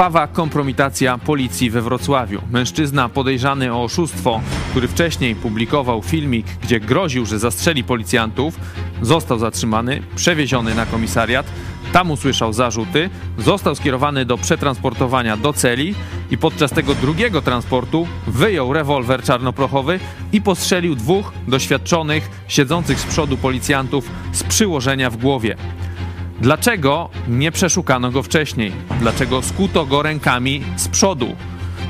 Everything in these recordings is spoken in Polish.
Krwawa kompromitacja policji we Wrocławiu. Mężczyzna podejrzany o oszustwo, który wcześniej publikował filmik, gdzie groził, że zastrzeli policjantów, został zatrzymany, przewieziony na komisariat. Tam usłyszał zarzuty, został skierowany do przetransportowania do celi i podczas tego drugiego transportu wyjął rewolwer czarnoprochowy i postrzelił dwóch doświadczonych, siedzących z przodu policjantów z przyłożenia w głowie. Dlaczego nie przeszukano go wcześniej? Dlaczego skuto go rękami z przodu?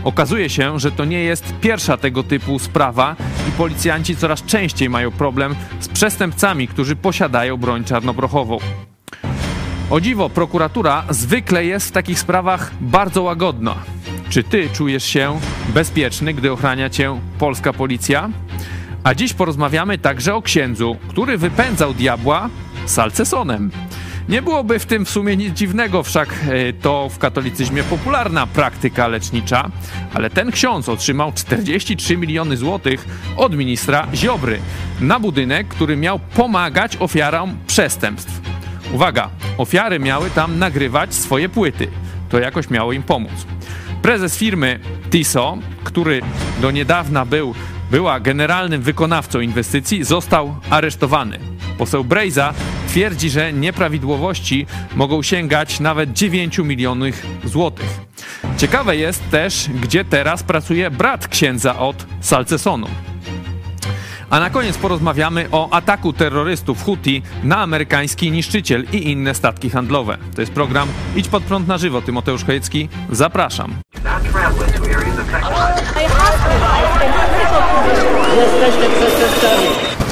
Okazuje się, że to nie jest pierwsza tego typu sprawa i policjanci coraz częściej mają problem z przestępcami, którzy posiadają broń czarnoprochową. O dziwo, prokuratura zwykle jest w takich sprawach bardzo łagodna. Czy ty czujesz się bezpieczny, gdy ochrania cię polska policja? A dziś porozmawiamy także o księdzu, który wypędzał diabła salcesonem. Nie byłoby w tym w sumie nic dziwnego, wszak e, to w katolicyzmie popularna praktyka lecznicza, ale ten ksiądz otrzymał 43 miliony złotych od ministra Ziobry na budynek, który miał pomagać ofiarom przestępstw. Uwaga, ofiary miały tam nagrywać swoje płyty. To jakoś miało im pomóc. Prezes firmy Tiso, który do niedawna był, była generalnym wykonawcą inwestycji, został aresztowany. Poseł Brejza twierdzi, że nieprawidłowości mogą sięgać nawet 9 milionów złotych. Ciekawe jest też, gdzie teraz pracuje brat księdza od Salcesonu. A na koniec porozmawiamy o ataku terrorystów Houthi na amerykański niszczyciel i inne statki handlowe. To jest program Idź pod prąd na żywo. Tymoteusz Chojecki, zapraszam. Jesteśmy przestępcami.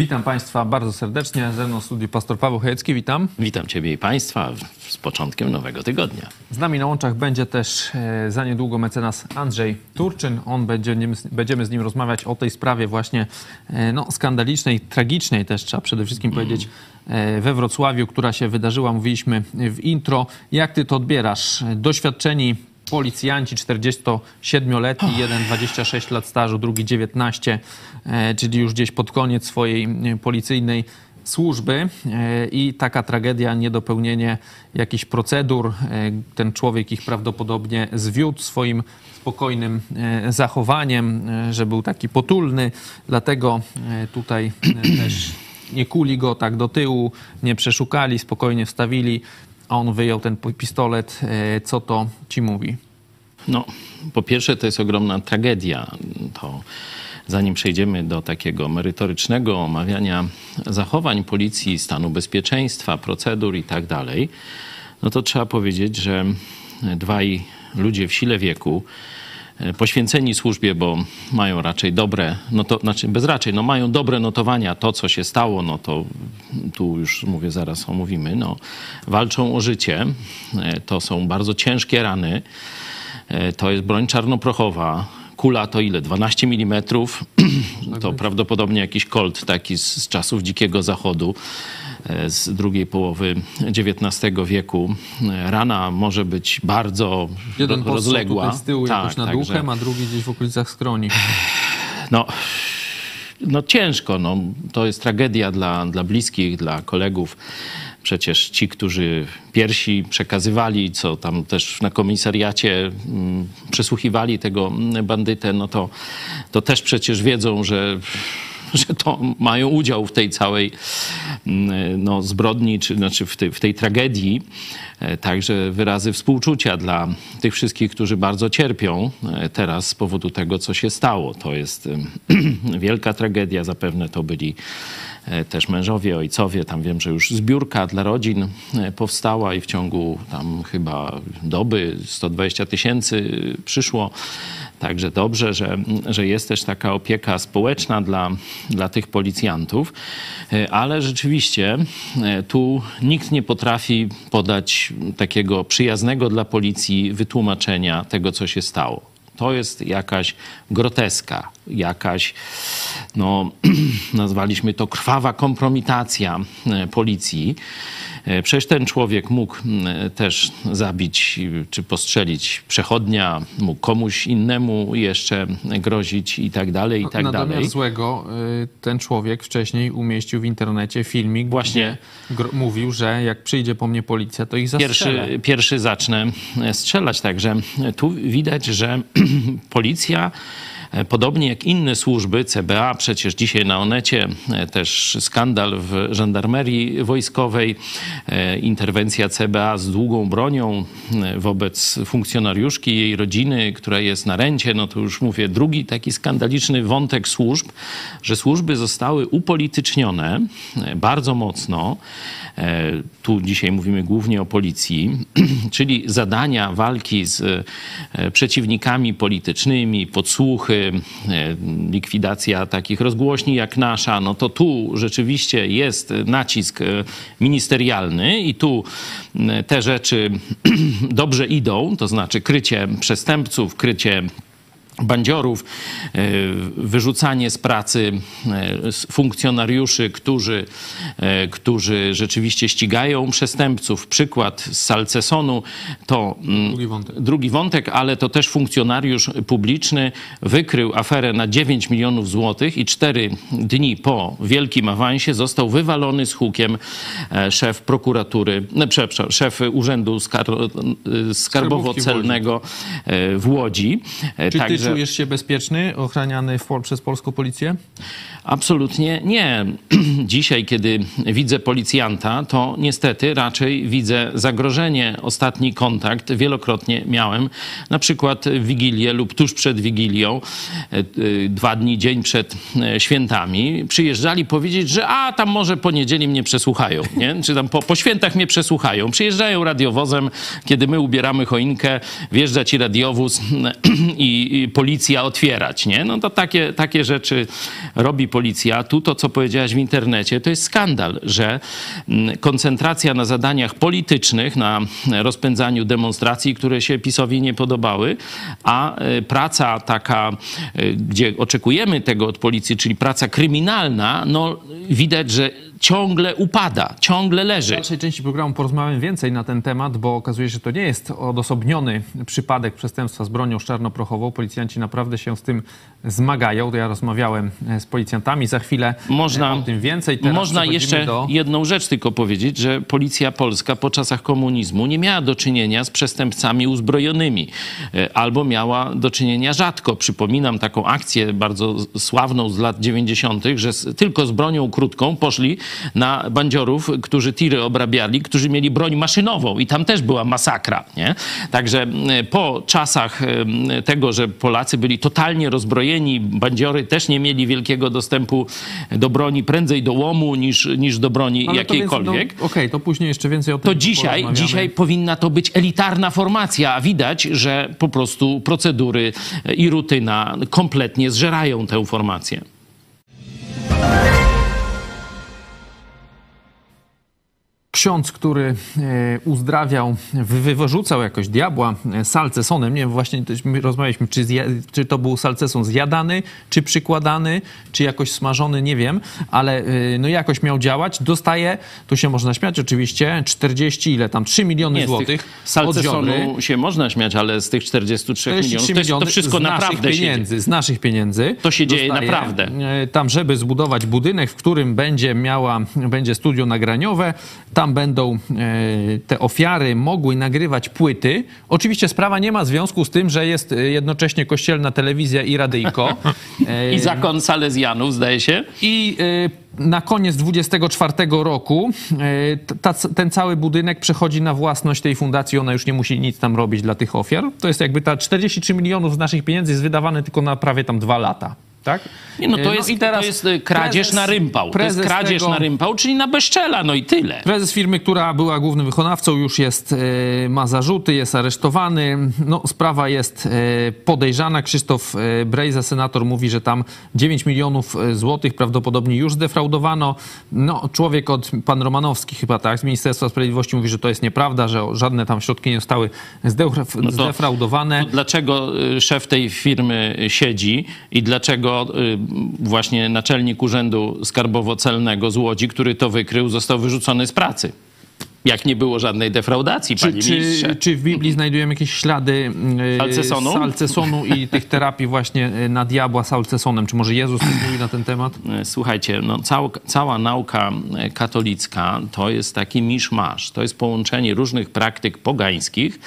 Witam Państwa bardzo serdecznie. Ze mną w studiu pastor Paweł Chojecki. Witam. Witam Ciebie i Państwa z początkiem nowego tygodnia. Z nami na łączach będzie też e, za niedługo mecenas Andrzej Turczyn. On będzie, będziemy z nim rozmawiać o tej sprawie właśnie e, no, skandalicznej, tragicznej też trzeba przede wszystkim mm. powiedzieć e, we Wrocławiu, która się wydarzyła. Mówiliśmy w intro. Jak Ty to odbierasz? Doświadczeni policjanci 47-letni, jeden 26 lat stażu, drugi 19, e, czyli już gdzieś pod koniec swojej e, policyjnej służby. E, i taka tragedia, niedopełnienie jakichś procedur. Ten człowiek ich prawdopodobnie zwiódł swoim spokojnym zachowaniem, że był taki potulny, dlatego tutaj też nie kuli go tak do tyłu, nie przeszukali, spokojnie wstawili a on wyjął ten pistolet. E, co to ci mówi? No, po pierwsze, to jest ogromna tragedia. To zanim przejdziemy do takiego merytorycznego omawiania zachowań policji, stanu bezpieczeństwa, procedur i tak dalej, no to trzeba powiedzieć, że dwaj ludzie w sile wieku, poświęceni służbie, bo mają raczej dobre, no to znaczy bez raczej, no mają dobre notowania, to co się stało, no to tu już mówię, zaraz omówimy, no walczą o życie, e, to są bardzo ciężkie rany, e, to jest broń czarnoprochowa, kula to ile? 12 mm. To prawdopodobnie jakiś kolt taki z, z czasów Dzikiego Zachodu. Z drugiej połowy XIX wieku. Rana może być bardzo Jeden rozległa. Jeden z tyłu tak, jakoś nad także... uchem, a drugi gdzieś w okolicach skroni. No, no ciężko. No. To jest tragedia dla, dla bliskich, dla kolegów. Przecież ci, którzy pierwsi przekazywali, co tam też na komisariacie mm, przesłuchiwali tego bandytę, no to, to też przecież wiedzą, że że to mają udział w tej całej mm, no, zbrodni, czy znaczy w tej, w tej tragedii. E, także wyrazy współczucia dla tych wszystkich, którzy bardzo cierpią e, teraz z powodu tego, co się stało. To jest wielka tragedia. Zapewne to byli e, też mężowie, ojcowie. Tam wiem, że już zbiórka dla rodzin powstała i w ciągu tam chyba doby 120 tysięcy przyszło. Także dobrze, że, że jest też taka opieka społeczna dla, dla tych policjantów, e, ale rzeczywiście e, tu nikt nie potrafi podać takiego przyjaznego dla policji wytłumaczenia tego, co się stało. To jest jakaś groteska. Jakaś, no nazwaliśmy to krwawa kompromitacja e, policji. E, przecież ten człowiek mógł też zabić czy postrzelić przechodnia, mógł komuś innemu jeszcze grozić i tak dalej, i tak dalej. złego y, ten człowiek wcześniej umieścił w internecie filmik, Właśnie. mówił, że jak przyjdzie po mnie policja, to ich zastrzelę. Pierwszy, pierwszy zacznę strzelać. Także tu widać, że policja, e, podobnie jak inne służby, CBA, przecież dzisiaj na Onecie e, też skandal w żandarmerii wojskowej, e, interwencja CBA z długą bronią e, wobec funkcjonariuszki, jej rodziny, która jest na rencie. No to już mówię, drugi taki skandaliczny wątek służb, że służby zostały upolitycznione e, bardzo mocno. E, Tu dzisiaj mówimy głównie o policji, czyli zadania walki z e, przeciwnikami politycznymi, podsłuchy, e, likwidacja takich rozgłośni jak nasza, no to tu rzeczywiście jest nacisk e, ministerialny i tu m, te rzeczy dobrze idą, to znaczy krycie przestępców, krycie bandziorów, e, wyrzucanie z pracy e, funkcjonariuszy, którzy, e, którzy rzeczywiście ścigają przestępców. Przykład z Salcesonu to mm, Drugi wątek. drugi wątek, ale to też funkcjonariusz publiczny wykrył aferę na 9 milionów złotych i cztery dni po wielkim awansie został wywalony z hukiem szef prokuratury, przepraszam, szef Urzędu Skar- Skarbowo-Celnego w Łodzi. Czy ty Także czujesz się bezpieczny, ochraniany w, przez polską policję? absolutnie nie. Dzisiaj, kiedy widzę policjanta, to niestety raczej widzę zagrożenie. Ostatni kontakt wielokrotnie miałem, na przykład w Wigilię lub tuż przed Wigilią, e, e, dwa dni, dzień przed e, świętami. Przyjeżdżali powiedzieć, że a tam może po niedzieli mnie przesłuchają, nie? czy tam po, po świętach mnie przesłuchają. Przyjeżdżają radiowozem, kiedy my ubieramy choinkę, wjeżdża ci radiowóz i, i policja otwierać, nie? No to takie, takie rzeczy robi policja. Tu to, co powiedziałaś w internecie, to jest skandal, że mm, koncentracja na zadaniach politycznych, na rozpędzaniu demonstracji, które się PiSowi nie podobały, a e, praca taka, e, gdzie oczekujemy tego od policji, czyli praca kryminalna, no widać, że ciągle upada, ciągle W leży. dalszej części programu porozmawiamy więcej na ten temat, bo okazuje się, że to nie jest odosobniony przypadek przestępstwa z bronią czarnoprochową. Policjanci naprawdę się z tym zmagają. Ja rozmawiałem e, z policjantami. Za chwilę e, Można, o tym więcej. Teraz można jeszcze do... jedną rzecz tylko powiedzieć, że policja polska po czasach komunizmu nie miała do czynienia z przestępcami uzbrojonymi, e, albo miała do czynienia rzadko. Przypominam taką akcję bardzo sławną z lat 90., że tylko z bronią krótką poszli na bandziorów, którzy tiry obrabiali, którzy mieli broń maszynową i tam też była masakra. Nie? Także e, po czasach e, tego, że Polacy byli totalnie rozbrojeni, bandziory też nie mieli wielkiego dostępu do broni, prędzej do łomu niż, niż do broni Ale jakiejkolwiek. no, Okej, to później jeszcze więcej o tym To dzisiaj, dzisiaj powinna to być elitarna formacja, a widać, że po prostu procedury i rutyna kompletnie zżerają tę formację. Ksiądz, który e, uzdrawiał, wy- wyrzucał jakoś diabła e, salcesonem. Nie wiem, właśnie rozmawialiśmy, czy, czy to był salceson zjadany, czy przykładany, czy jakoś smażony, nie wiem, ale e, no jakoś miał działać. Dostaje, tu się można śmiać oczywiście, 40, ile tam, 3 miliony Nie, złotych salcesonu się można śmiać, ale z tych 43 milionów, 43 to, jest- to wszystko z naszych naprawdę się pieniędzy, z naszych pieniędzy. To się dzieje naprawdę. Tam, żeby zbudować budynek, w którym będzie miała, będzie studio nagraniowe, tam będą e, te ofiary mogły nagrywać płyty. Oczywiście sprawa nie ma związku z tym, że jest e, jednocześnie kościelna telewizja i radyjko. E, I zakon Salezjanów, zdaje się. i y, na koniec 24 roku ta, ten cały budynek przechodzi na własność tej fundacji. Ona już nie musi nic tam robić dla tych ofiar. To jest jakby ta 43 milionów z naszych pieniędzy jest wydawane tylko na prawie tam dwa lata. Tak? Nie, no to, Y, jest, i teraz to jest y, kradzież prezes- na rympał. To jest kradzież tego- na rympał, czyli na bezczela, no i tyle. Prezes firmy, która była głównym wykonawcą, już jest, e, ma zarzuty, jest aresztowany. No, sprawa jest e, podejrzana. Krzysztof e, Brejza, senator, mówi, że tam 9 milionów e, złotych prawdopodobnie już zdefraudowano. No, człowiek od, pan Romanowski chyba tak, z Ministerstwa Sprawiedliwości mówi, że to jest nieprawda, że żadne tam środki nie zostały zdef- No to- zdefraudowane. To dlaczego szef tej firmy siedzi i dlaczego tego y, właśnie naczelnik Urzędu Skarbowo-Celnego z Łodzi, który to wykrył, został wyrzucony z pracy. Jak nie było żadnej defraudacji, Czy, panie czy, czy w Biblii znajdujemy jakieś ślady Salcesonu? salcesonu i tych terapii właśnie yy, na diabła salcesonem? Czy może Jezus coś mówi na ten temat? E, Słuchajcie, no cał, cała nauka e, katolicka to jest taki miszmasz. To jest połączenie różnych praktyk pogańskich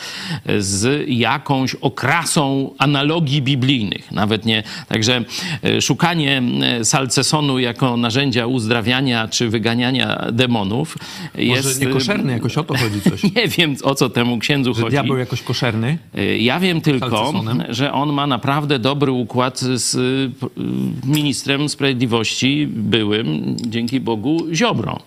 e, z jakąś okrasą analogii biblijnych. Nawet nie. Także e, szukanie e, salcesonu jako narzędzia uzdrawiania czy wyganiania demonów jest. Może niekoszerny, jakoś o to chodzi coś. Nie wiem, o co temu księdzu Że chodzi. diabeł jakoś koszerny? Y, Ja wiem tylko, że on ma naprawdę dobry układ z y, y, ministrem sprawiedliwości byłym, dzięki Bogu, Ziobrą.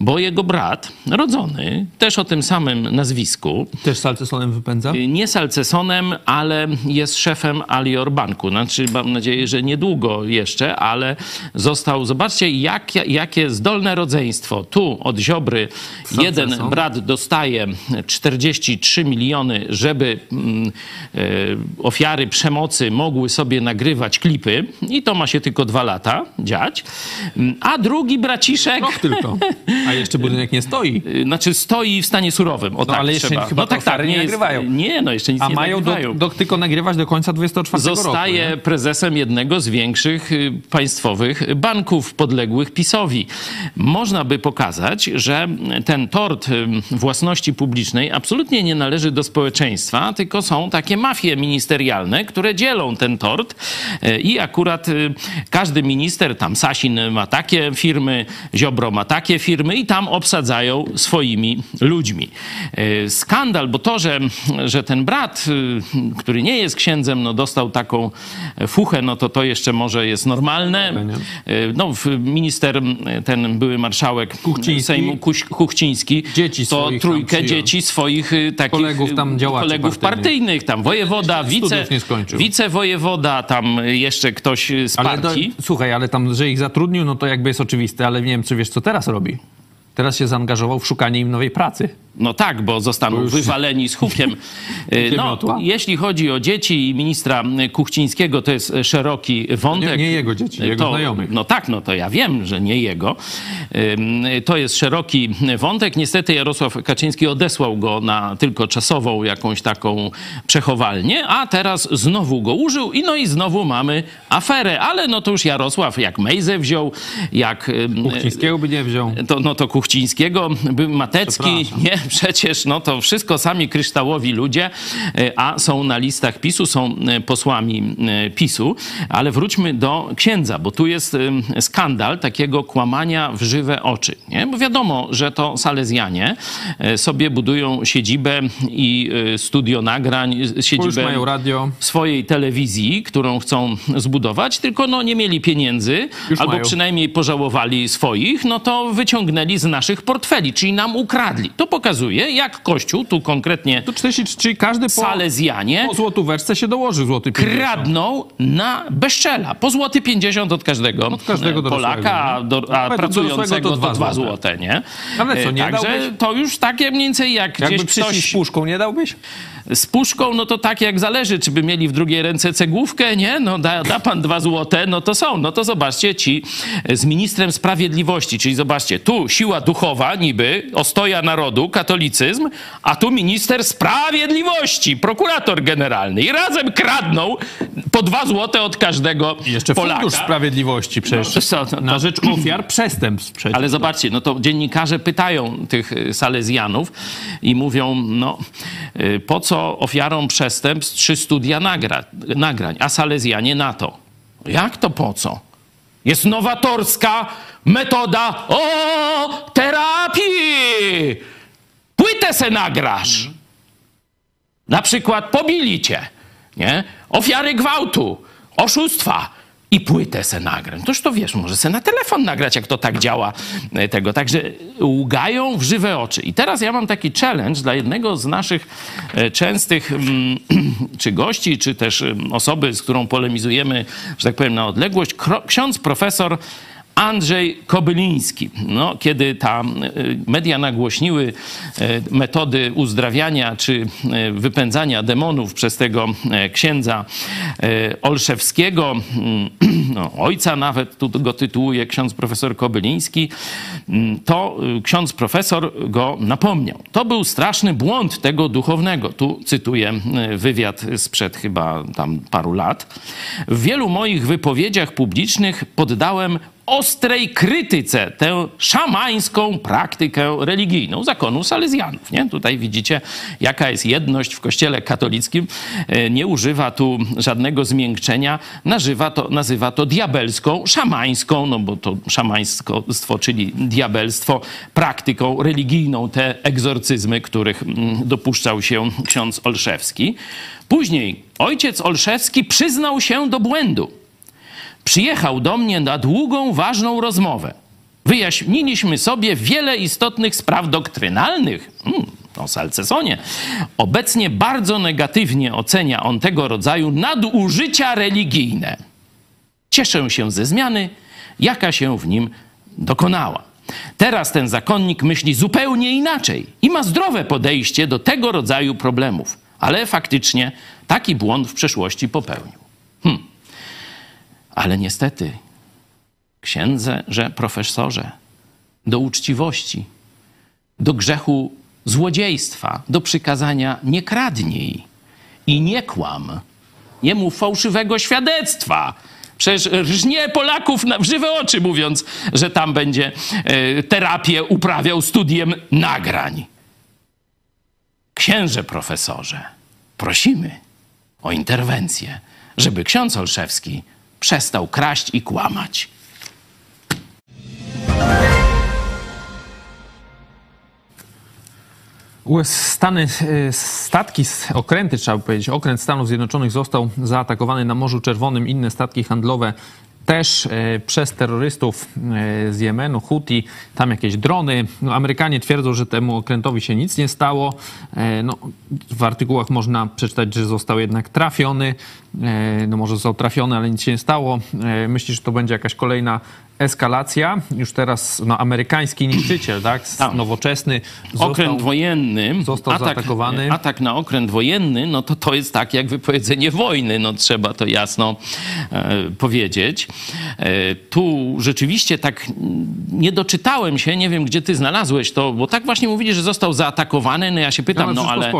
Bo jego brat, rodzony, też o tym samym nazwisku, Też salcesonem wypędza? nie Salcesonem, ale jest szefem Alior Banku. Znaczy, mam nadzieję, że niedługo jeszcze, ale został. Zobaczcie, jak, jakie zdolne rodzeństwo. Tu od Ziobry jeden Salceson. brat dostaje 43 miliony, żeby mm, e, ofiary przemocy mogły sobie nagrywać klipy, i to ma się tylko dwa lata dziać. Mm, A drugi braciszek. Rok tylko. A jeszcze budynek nie stoi. y, Znaczy stoi w stanie surowym. O tak ale jeszcze trzeba. chyba no tak, tak, nie jest, nagrywają. nie, no jeszcze nic A nie mają do, nagrywają. do, tylko nagrywać do końca 24 Zostaje roku. nie? prezesem jednego z większych y, państwowych banków podległych PiSowi. Można by pokazać, że ten tort y, własności publicznej absolutnie nie należy do społeczeństwa, tylko są takie mafie ministerialne, które dzielą ten tort y, i akurat y, każdy minister, tam Sasin ma takie firmy, Ziobro ma takie firmy i tam obsadzają swoimi ludźmi. Y, Skandal, bo to, że, że ten brat, y, który nie jest księdzem, no dostał taką fuchę, no to to jeszcze może jest normalne. Y, No, minister, ten były marszałek Kuchciński. Sejmu Kuś, Kuchciński, Dzieci to trójkę dzieci swoich y, takich Kolegów tam y, działaczy kolegów partyjnych. partyjnych, tam wojewoda, wice, wicewojewoda, tam jeszcze ktoś z Ale partii. słuchaj, ale tam, że ich zatrudnił, no to jakby jest oczywiste, ale nie wiem, czy wiesz, co teraz robi. Teraz się zaangażował w szukanie im nowej pracy. No tak, bo zostaną już- wywaleni z hukiem. Y, No, jeśli chodzi o dzieci i ministra Kuchcińskiego, to jest szeroki wątek. Nie- nie jego dzieci, jego to, znajomych. No tak, no to ja wiem, że nie jego. To jest szeroki wątek. Niestety Jarosław Kaczyński odesłał go na tylko czasową jakąś taką przechowalnię, a teraz znowu go użył i no i znowu mamy aferę. Ale no to już Jarosław jak Mejzę wziął, jak... Kuchcińskiego by nie wziął. to, no to Kuchcińskiego, by Matecki, Przepraszam. nie, przecież no to wszystko sami kryształowi ludzie, e, a są na listach PiSu, są e, posłami e, PiSu. Ale wróćmy do księdza, bo tu jest skandal takiego kłamania w żywe oczy. Nie? Bo wiadomo, że to Salezjanie sobie budują siedzibę i studio nagrań, siedzibę mają radio. swojej telewizji, którą chcą zbudować, tylko no nie mieli pieniędzy, Już albo mają. przynajmniej pożałowali swoich, no to wyciągnęli z naszych portfeli, czyli nam ukradli. To pokazuje, jak Kościół, tu konkretnie To 43, każdy po, Salezjanie, po złotóweczce się dołoży złoty 50. kradną na bezczela. Po złoty 50 od każdego, Od każdego Polaka, a, do, a pracującego to to dwa dwa złote. złote, nie? Ale co, nie E, Także dałbyś? to już takie mniej więcej jak Jakby gdzieś ktoś... z puszką, nie dałbyś? Z puszką, no to tak jak zależy, czy by mieli w drugiej ręce cegłówkę, nie? No da, da pan dwa złote, no to są. No to zobaczcie, ci z ministrem sprawiedliwości, czyli zobaczcie, tu siła duchowa niby, ostoja narodu, katolicyzm, a tu minister sprawiedliwości, prokurator generalny i razem kradną po dwa złote od każdego I jeszcze Polaka. Fundusz Sprawiedliwości przecież. No, co, no, Na rzecz ofiar przestępstw przecież. ale zobaczcie, no to dziennikarze pytają tych Salezjanów i mówią, no y, po co ofiarom przestępstw trzy studia nagra, nagrań, a Salezjanie na to. Jak to po co? Jest nowatorska metoda o terapii! Płytę se nagrasz! Na przykład pobili cię, nie? Ofiary gwałtu, oszustwa i płytę se nagram. Toż to wiesz, może se na telefon nagrać, jak to tak działa e, tego. Także ługają w żywe oczy. I teraz ja mam taki challenge dla jednego z naszych e, częstych mm, czy gości, czy też osoby, z którą polemizujemy, że tak powiem, na odległość. Ksiądz profesor Andrzej Kobyliński. No, kiedy ta media nagłośniły metody uzdrawiania czy wypędzania demonów przez tego księdza Olszewskiego, mm, no, ojca nawet, tu go tytułuje ksiądz profesor Kobyliński, mm, to ksiądz profesor go napomniał. To był straszny błąd tego duchownego. Tu cytuję wywiad sprzed chyba tam paru lat. W wielu moich wypowiedziach publicznych poddałem ostrej krytyce tę szamańską praktykę religijną zakonu salezjanów. Nie? Tutaj widzicie, jaka jest jedność w kościele katolickim. E, nie używa tu żadnego zmiękczenia, nazywa to, nazywa to diabelską, szamańską, no bo to szamaństwo, czyli diabelstwo, praktyką religijną, te egzorcyzmy, których mm, dopuszczał się ksiądz Olszewski. Później ojciec Olszewski przyznał się do błędu przyjechał do mnie na długą, ważną rozmowę. Wyjaśniliśmy sobie wiele istotnych spraw doktrynalnych. Hmm, o Salcesonie. Obecnie bardzo negatywnie ocenia on tego rodzaju nadużycia religijne. Cieszę się ze zmiany, jaka się w nim dokonała. Teraz ten zakonnik myśli zupełnie inaczej i ma zdrowe podejście do tego rodzaju problemów, ale faktycznie taki błąd w przeszłości popełnił. Hmm. Ale niestety, księdze, że profesorze, do uczciwości, do grzechu złodziejstwa, do przykazania nie kradnij i nie kłam, nie mów fałszywego świadectwa. Przecież rżnie Polaków w żywe oczy, mówiąc, że tam będzie e, terapię uprawiał studiem nagrań. Księże profesorze, prosimy o interwencję, żeby ksiądz Olszewski przestał kraść i kłamać. Stany, e, statki, okręty trzeba by powiedzieć, okręt Stanów Zjednoczonych został zaatakowany na Morzu Czerwonym. Inne statki handlowe też e, przez terrorystów e, z Jemenu, Houthi, tam jakieś drony. No, Amerykanie twierdzą, że temu okrętowi się nic nie stało. No, w artykułach można przeczytać, że został jednak trafiony. No może został trafiony, ale nic się nie stało. Myślisz, że to będzie jakaś kolejna eskalacja. Już teraz no, amerykański niszczyciel, tak? tak. Nowoczesny. Został, okręt wojenny. Został atak, zaatakowany. Atak na okręt wojenny, no to to jest tak jak wypowiedzenie wojny. No trzeba to jasno e, powiedzieć. E, tu rzeczywiście tak nie doczytałem się, nie wiem gdzie ty znalazłeś to, bo tak właśnie mówili, że został zaatakowany. No ja się pytam, no, no ale,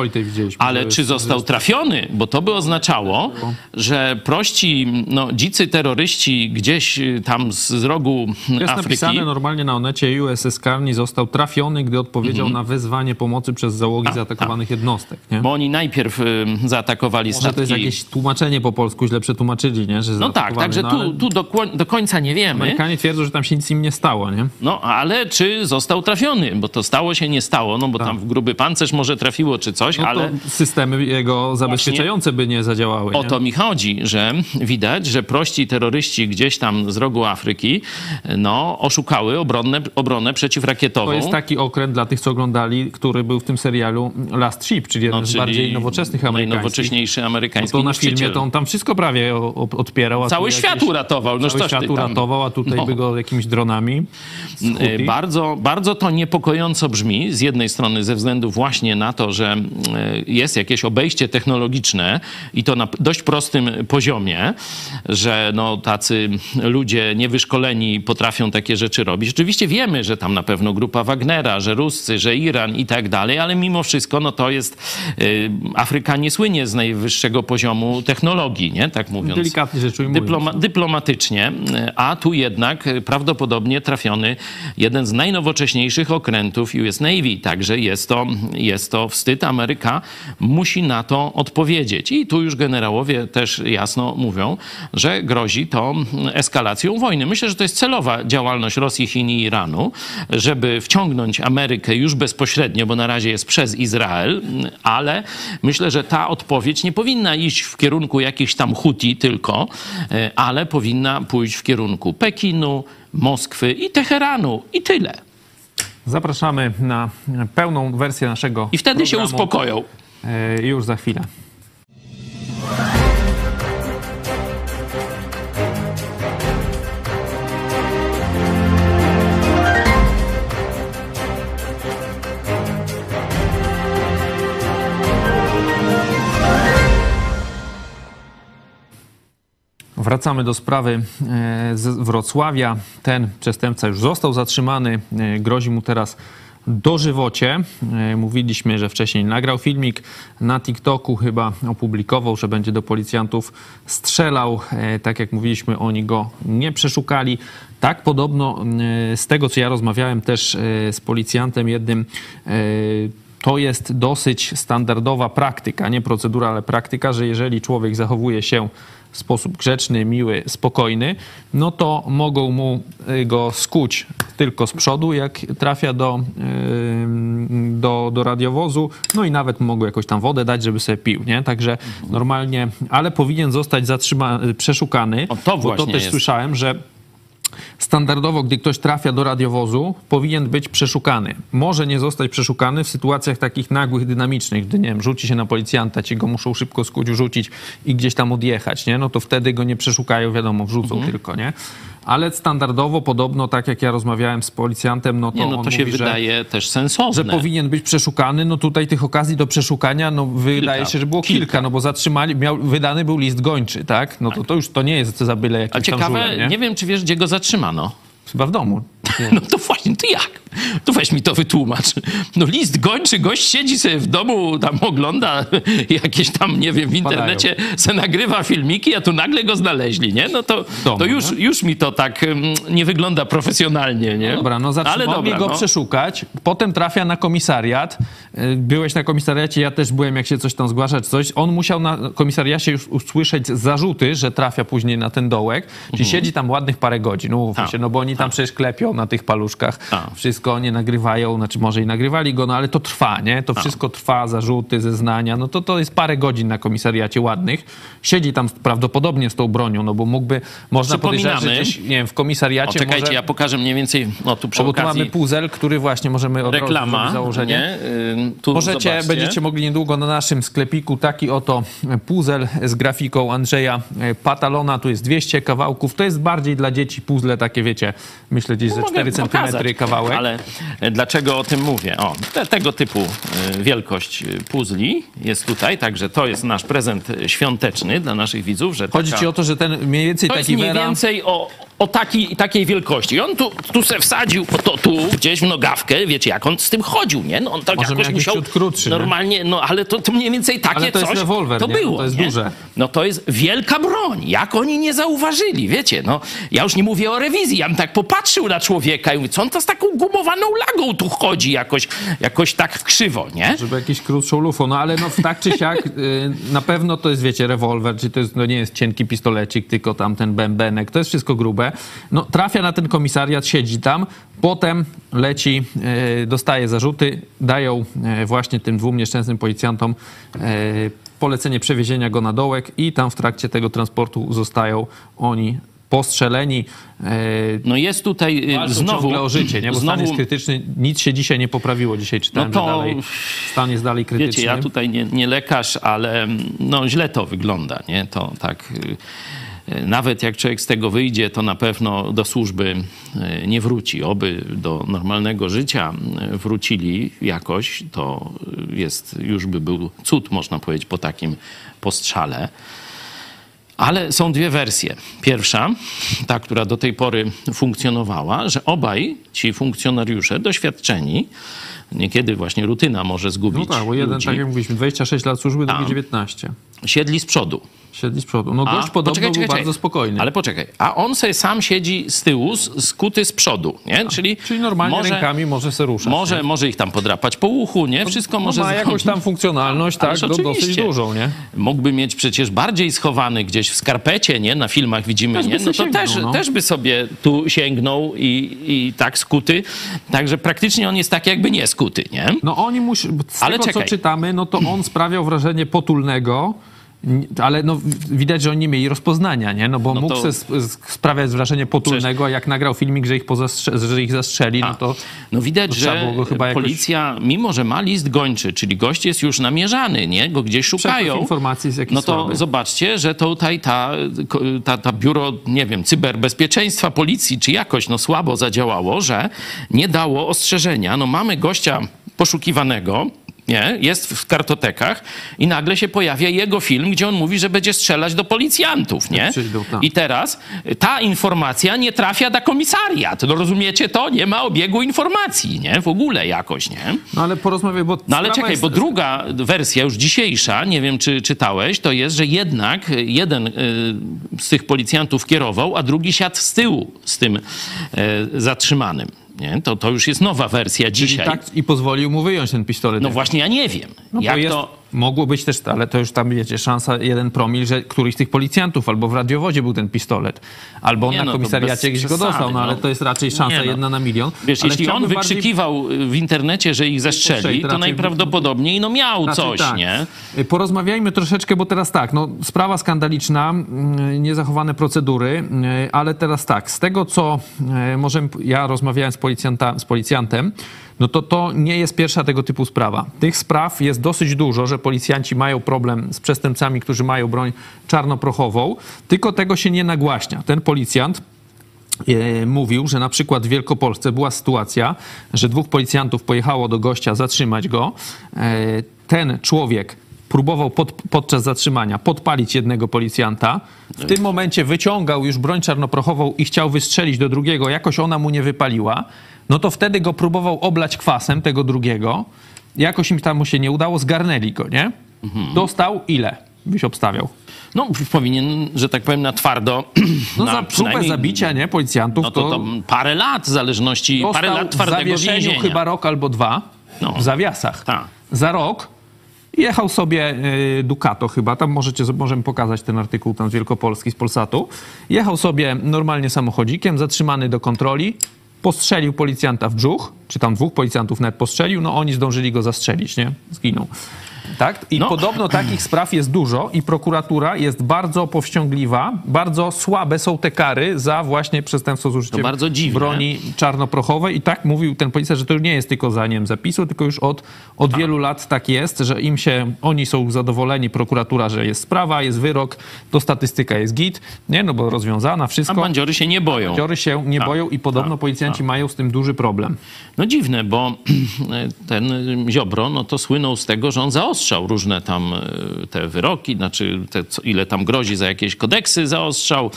ale czy został trafiony? Bo to by oznaczało, że prości, no dzicy terroryści gdzieś tam z rogu rogu Jest Afryki. napisane normalnie na Onecie, USS Carney został trafiony, gdy odpowiedział mm -hmm. na wezwanie pomocy przez załogi a, zaatakowanych a. jednostek. Nie? Bo oni najpierw y, zaatakowali Może statki. to jest jakieś tłumaczenie po polsku, źle przetłumaczyli, nie? Że no tak, także no, tu, tu do, do, końca nie wiemy. Amerykanie twierdzą, że tam się nic im nie stało, nie? No, ale czy został trafiony? Bo to stało się, nie stało, no bo tak. tam w gruby pancerz może trafiło czy coś, no ale... systemy jego zabezpieczające by nie zadziałały. O to mi chodzi, że widać, że prości terroryści gdzieś tam z rogu Afryki no, oszukały obronę, obronę przeciwrakietową. To jest taki okręt dla tych, co oglądali, który był w tym serialu Last Ship, czyli jeden no, z bardziej nowoczesnych amerykańskich. Najnowocześniejszy amerykański no to na filmie to on tam wszystko prawie odpierał. Cały świat jakieś, uratował. No cały świat uratował, a tutaj no. by go jakimiś dronami. E, bardzo, bardzo to niepokojąco brzmi. Z jednej strony ze względu właśnie na to, że e, jest jakieś obejście technologiczne i to na dość prostym poziomie, że no, tacy ludzie niewyszkoleni potrafią takie rzeczy robić. Oczywiście wiemy, że tam na pewno grupa Wagnera, że Ruscy, że Iran i tak dalej, ale mimo wszystko no to jest... Y, Afryka nie słynie z najwyższego poziomu technologii, nie? Tak mówiąc. Delikatnie rzecz ujmując. Dyploma, dyplomatycznie, a tu jednak prawdopodobnie trafiony jeden z najnowocześniejszych okrętów US Navy. Także jest to, jest to wstyd. Ameryka musi na to odpowiedzieć. I tu już generałowie też jasno mówią, że grozi to eskalacją wojny. Myślę, że to jest celowa działalność Rosji, Chin i Iranu, żeby wciągnąć Amerykę już bezpośrednio, bo na razie jest przez Izrael, ale myślę, że ta odpowiedź nie powinna iść w kierunku jakichś tam Huti tylko, e, ale powinna pójść w kierunku Pekinu, Moskwy i Teheranu i tyle. Zapraszamy na pełną wersję naszego. I wtedy programu. się uspokoją. E, już za chwilę. Wracamy do sprawy e, z Wrocławia. Ten przestępca już został zatrzymany. E, grozi mu teraz dożywocie. E, Mówiliśmy, że wcześniej nagrał filmik na TikToku, chyba opublikował, że będzie do policjantów strzelał. Tak jak mówiliśmy, oni go nie przeszukali. Tak podobno z tego, co ja rozmawiałem też z policjantem jednym, to jest dosyć standardowa praktyka, nie procedura, ale praktyka, że jeżeli człowiek zachowuje się w sposób grzeczny, miły, spokojny, no to mogą mu y, go skuć tylko z przodu, jak trafia do, do, do radiowozu, no i nawet mogą jakąś tam wodę dać, żeby sobie pił, nie? Także normalnie, ale powinien zostać zatrzymany, przeszukany, O, to bo to właśnie też jest. słyszałem, że Standardowo, gdy ktoś trafia do radiowozu, powinien być przeszukany. Może nie zostać przeszukany w sytuacjach takich nagłych, dynamicznych, gdy nie wiem, rzuci się na policjanta, ci go muszą szybko skuć, rzucić i gdzieś tam odjechać, nie? No to wtedy go nie przeszukają, wiadomo, wrzucą Mhm. tylko, nie? Ale standardowo, podobno, tak jak ja rozmawiałem z policjantem, no to Nie, no on to się mówi, że wydaje też sensowne. że powinien być przeszukany. No tutaj tych okazji do przeszukania, no wydaje Kilka. się, że było kilka, Kilka. no bo zatrzymali, miał, wydany był list gończy, tak? No to, to już to nie jest za byle jakimś A ciekawe, tam żulem, nie? wiem, czy wiesz, gdzie go zatrzymano. Chyba w domu. No to właśnie, to jak? To weź mi to wytłumacz. No list gończy, gość siedzi sobie w domu, tam ogląda jakieś tam, nie wiem, w internecie, se nagrywa filmiki, a tu nagle go znaleźli, nie? No to, domu, to już, już mi to tak mm, nie wygląda profesjonalnie, nie? Dobra, no Ale zatrzymali go no. przeszukać, potem trafia na komisariat. Y, Byłeś na komisariacie, ja też byłem, jak się coś tam zgłasza, czy coś. On musiał na komisariacie już usłyszeć zarzuty, że trafia później na ten dołek. Czyli siedzi tam ładnych parę godzin, no, Mhm. Się, no bo oni tam przecież klepią na tych paluszkach. A. Wszystko nie nagrywają, znaczy może i nagrywali go, no ale to trwa, nie? To wszystko trwa, zarzuty, zeznania, no to to jest parę godzin na komisariacie ładnych. Siedzi tam prawdopodobnie z tą bronią, no bo mógłby, można podejrzewać, że gdzieś, nie wiem, w komisariacie O, czekajcie, może... ja pokażę mniej więcej, no tu przy O, bo tu okazji mamy puzzle, który właśnie możemy od reklama, założenie. nie? Tu Możecie, zobaczcie. będziecie mogli niedługo na naszym sklepiku taki oto puzzle z grafiką Andrzeja Patalona. Tu jest 200 kawałków. To jest bardziej dla dzieci puzzle takie, wiecie, myślę gdzieś ze Mogę 4 cm pokazać, kawałek. Ale dlaczego o tym mówię? O, te, tego typu e, wielkość e, puzli jest tutaj, także to jest nasz prezent e, świąteczny dla naszych widzów, że Chodzi taka, ci o to, że ten mniej więcej to jest taki mniej Vera... więcej o, o taki, takiej wielkości. I on tu, tu se wsadził to tu, gdzieś w nogawkę, wiecie, jak on z tym chodził, nie? No on tak Może jakoś musiał krótszy, nie? normalnie, no ale to, to mniej więcej takie Ale to jest coś rewolwer, to nie? było, To jest nie? duże. No to jest wielka broń. Jak oni nie zauważyli, wiecie, no. Ja już nie mówię o rewizji, ja bym tak popatrzył na człowieka i mówię, co on to z taką gumowaną lagą tu chodzi jakoś, jakoś tak krzywo, nie? Żeby jakiś krótszą lufą, no ale no tak czy siak y, na pewno to jest, wiecie, rewolwer, czy to jest, no nie jest cienki pistolecik, tylko tam ten bębenek, to jest wszystko grube. No trafia na ten komisariat, siedzi tam, potem leci, y, dostaje zarzuty, dają y, właśnie tym dwóm nieszczęsnym policjantom y, polecenie przewiezienia go na dołek i tam w trakcie tego transportu zostają oni postrzeleni. y, No jest tutaj y, znowu... o życie, nie? Bo stan jest krytyczny. Nic się dzisiaj nie poprawiło. Dzisiaj czytałem, No to- że dalej stan jest dalej krytyczny. Wiecie, ja tutaj nie, nie lekarz, ale mm, no źle to wygląda, nie? To tak... y, Nawet jak człowiek z tego wyjdzie, to na pewno do służby y, nie wróci. Oby do normalnego życia y, wrócili jakoś, to jest, już by był cud, można powiedzieć, po takim postrzale. Ale są dwie wersje. Pierwsza, ta, która do tej pory funkcjonowała, że obaj ci funkcjonariusze doświadczeni, niekiedy właśnie rutyna może zgubić No tak, bo jeden, ludzi, tak jak mówiliśmy, 26 lat służby, drugi A. 19. siedli z przodu. Siedli z przodu. No gość A, podobno poczekaj, czekaj, bardzo spokojny. Ale poczekaj, a on sobie sam siedzi z tyłu, skuty z przodu, nie? Czyli, Czyli normalnie może, rękami może se ruszać. może, nie? może ich tam podrapać po uchu, nie? Wszystko no, może ma jakąś tam funkcjonalność, tak, no, dosyć dużą, nie? Mógłby mieć przecież bardziej schowany gdzieś w skarpecie, nie? Na filmach widzimy, Też nie? No to sięgnął, też, no. też by sobie tu sięgnął i, i tak skuty. Także praktycznie on jest tak jakby nie skuty, nie? No oni musi, z Ale tego co czekaj. czytamy, no to on sprawiał wrażenie potulnego, ale no widać, że oni nie mieli rozpoznania, nie? No bo No mógł to- sprawiać wrażenie potulnego, a jak nagrał filmik, że ich, pozastrze- że ich zastrzeli, no to... No widać, to że chyba jakoś- policja, mimo że ma list gończy, czyli gość jest już namierzany, nie? Go gdzieś szukają. Przepływ informacji jest jakiś No to słaby. zobaczcie, że tutaj ta, ta, ta biuro, nie wiem, cyberbezpieczeństwa policji, czy jakoś no słabo zadziałało, że nie dało ostrzeżenia. No mamy gościa poszukiwanego, nie? jest w kartotekach i nagle się pojawia jego film, gdzie on mówi, że będzie strzelać do policjantów. Nie? Przyjdą, tak. I teraz ta informacja nie trafia do komisariat. No rozumiecie to? Nie ma obiegu informacji, nie? W ogóle jakoś, nie? No ale porozmawiaj, bo No ale czekaj, jest- bo druga wersja, już dzisiejsza, nie wiem czy czytałeś, to jest, że jednak jeden y, z tych policjantów kierował, a drugi siadł z tyłu z tym y, zatrzymanym. Nie? To, to już jest nowa wersja dzisiaj. tak i pozwolił mu wyjąć ten pistolet. No właśnie, ja nie wiem. No jak to jest, to... Mogło być też, ale to już tam wiecie, szansa jeden promil, że któryś z tych policjantów albo w radiowozie był ten pistolet, albo on Nie na no, komisariacie gdzieś go dostał, no ale no. to jest raczej szansa no. jedna na milion. Wiesz, ale jeśli on chciałbym bardziej- wykrzykiwał w internecie, że ich zestrzeli, Strzeli, to najprawdopodobniej no miał coś, tak. nie? Porozmawiajmy troszeczkę, bo teraz tak, no, sprawa skandaliczna, mm, niezachowane procedury, ale teraz tak, z tego co możemy, ja rozmawiałem z, policjanta, z policjantem, no to to nie jest pierwsza tego typu sprawa. Tych spraw jest dosyć dużo, że policjanci mają problem z przestępcami, którzy mają broń czarnoprochową, tylko tego się nie nagłaśnia. Ten policjant e, mówił, że na przykład w Wielkopolsce była sytuacja, że dwóch policjantów pojechało do gościa zatrzymać go. E, Ten człowiek próbował pod, podczas zatrzymania podpalić jednego policjanta. W tym momencie wyciągał już broń czarnoprochową i chciał wystrzelić do drugiego, jakoś ona mu nie wypaliła. No to wtedy go próbował oblać kwasem, tego drugiego. Jakoś im tam mu się nie udało, zgarnęli go, nie? Dostał ile? Byś obstawiał. No powinien, że tak powiem, na twardo. No na za próbę zabicia, nie? Policjantów No to, to parę lat w zależności, parę lat w twardego zawieszeniu więzienia. chyba rok albo dwa No. w zawiasach. Tak. Za rok jechał sobie y, Ducato chyba, tam możecie, możemy pokazać ten artykuł tam z Wielkopolski, z Polsatu. Jechał sobie normalnie samochodzikiem, zatrzymany do kontroli, postrzelił policjanta w brzuch, czy tam dwóch policjantów nawet postrzelił, no oni zdążyli go zastrzelić, nie? Zginął. Tak? I No. podobno takich spraw jest dużo i prokuratura jest bardzo powściągliwa, bardzo słabe są te kary za właśnie przestępstwo z użyciem broni czarnoprochowej i tak mówił ten policjant, że to nie jest tylko za nie wiem, zapisu, tylko już od, od wielu lat tak jest, że im się, oni są zadowoleni, prokuratura, że jest sprawa, jest wyrok, to statystyka jest git, nie, no bo rozwiązana, A wszystko. bandziory się nie boją. Bandziory się nie Tak, boją i podobno tak, policjanci mają z tym duży problem. No dziwne, bo ten Ziobro, no to słynął z tego, że on zaostrzał różne tam e, te wyroki, znaczy te, co, ile tam grozi za jakieś kodeksy zaostrzał,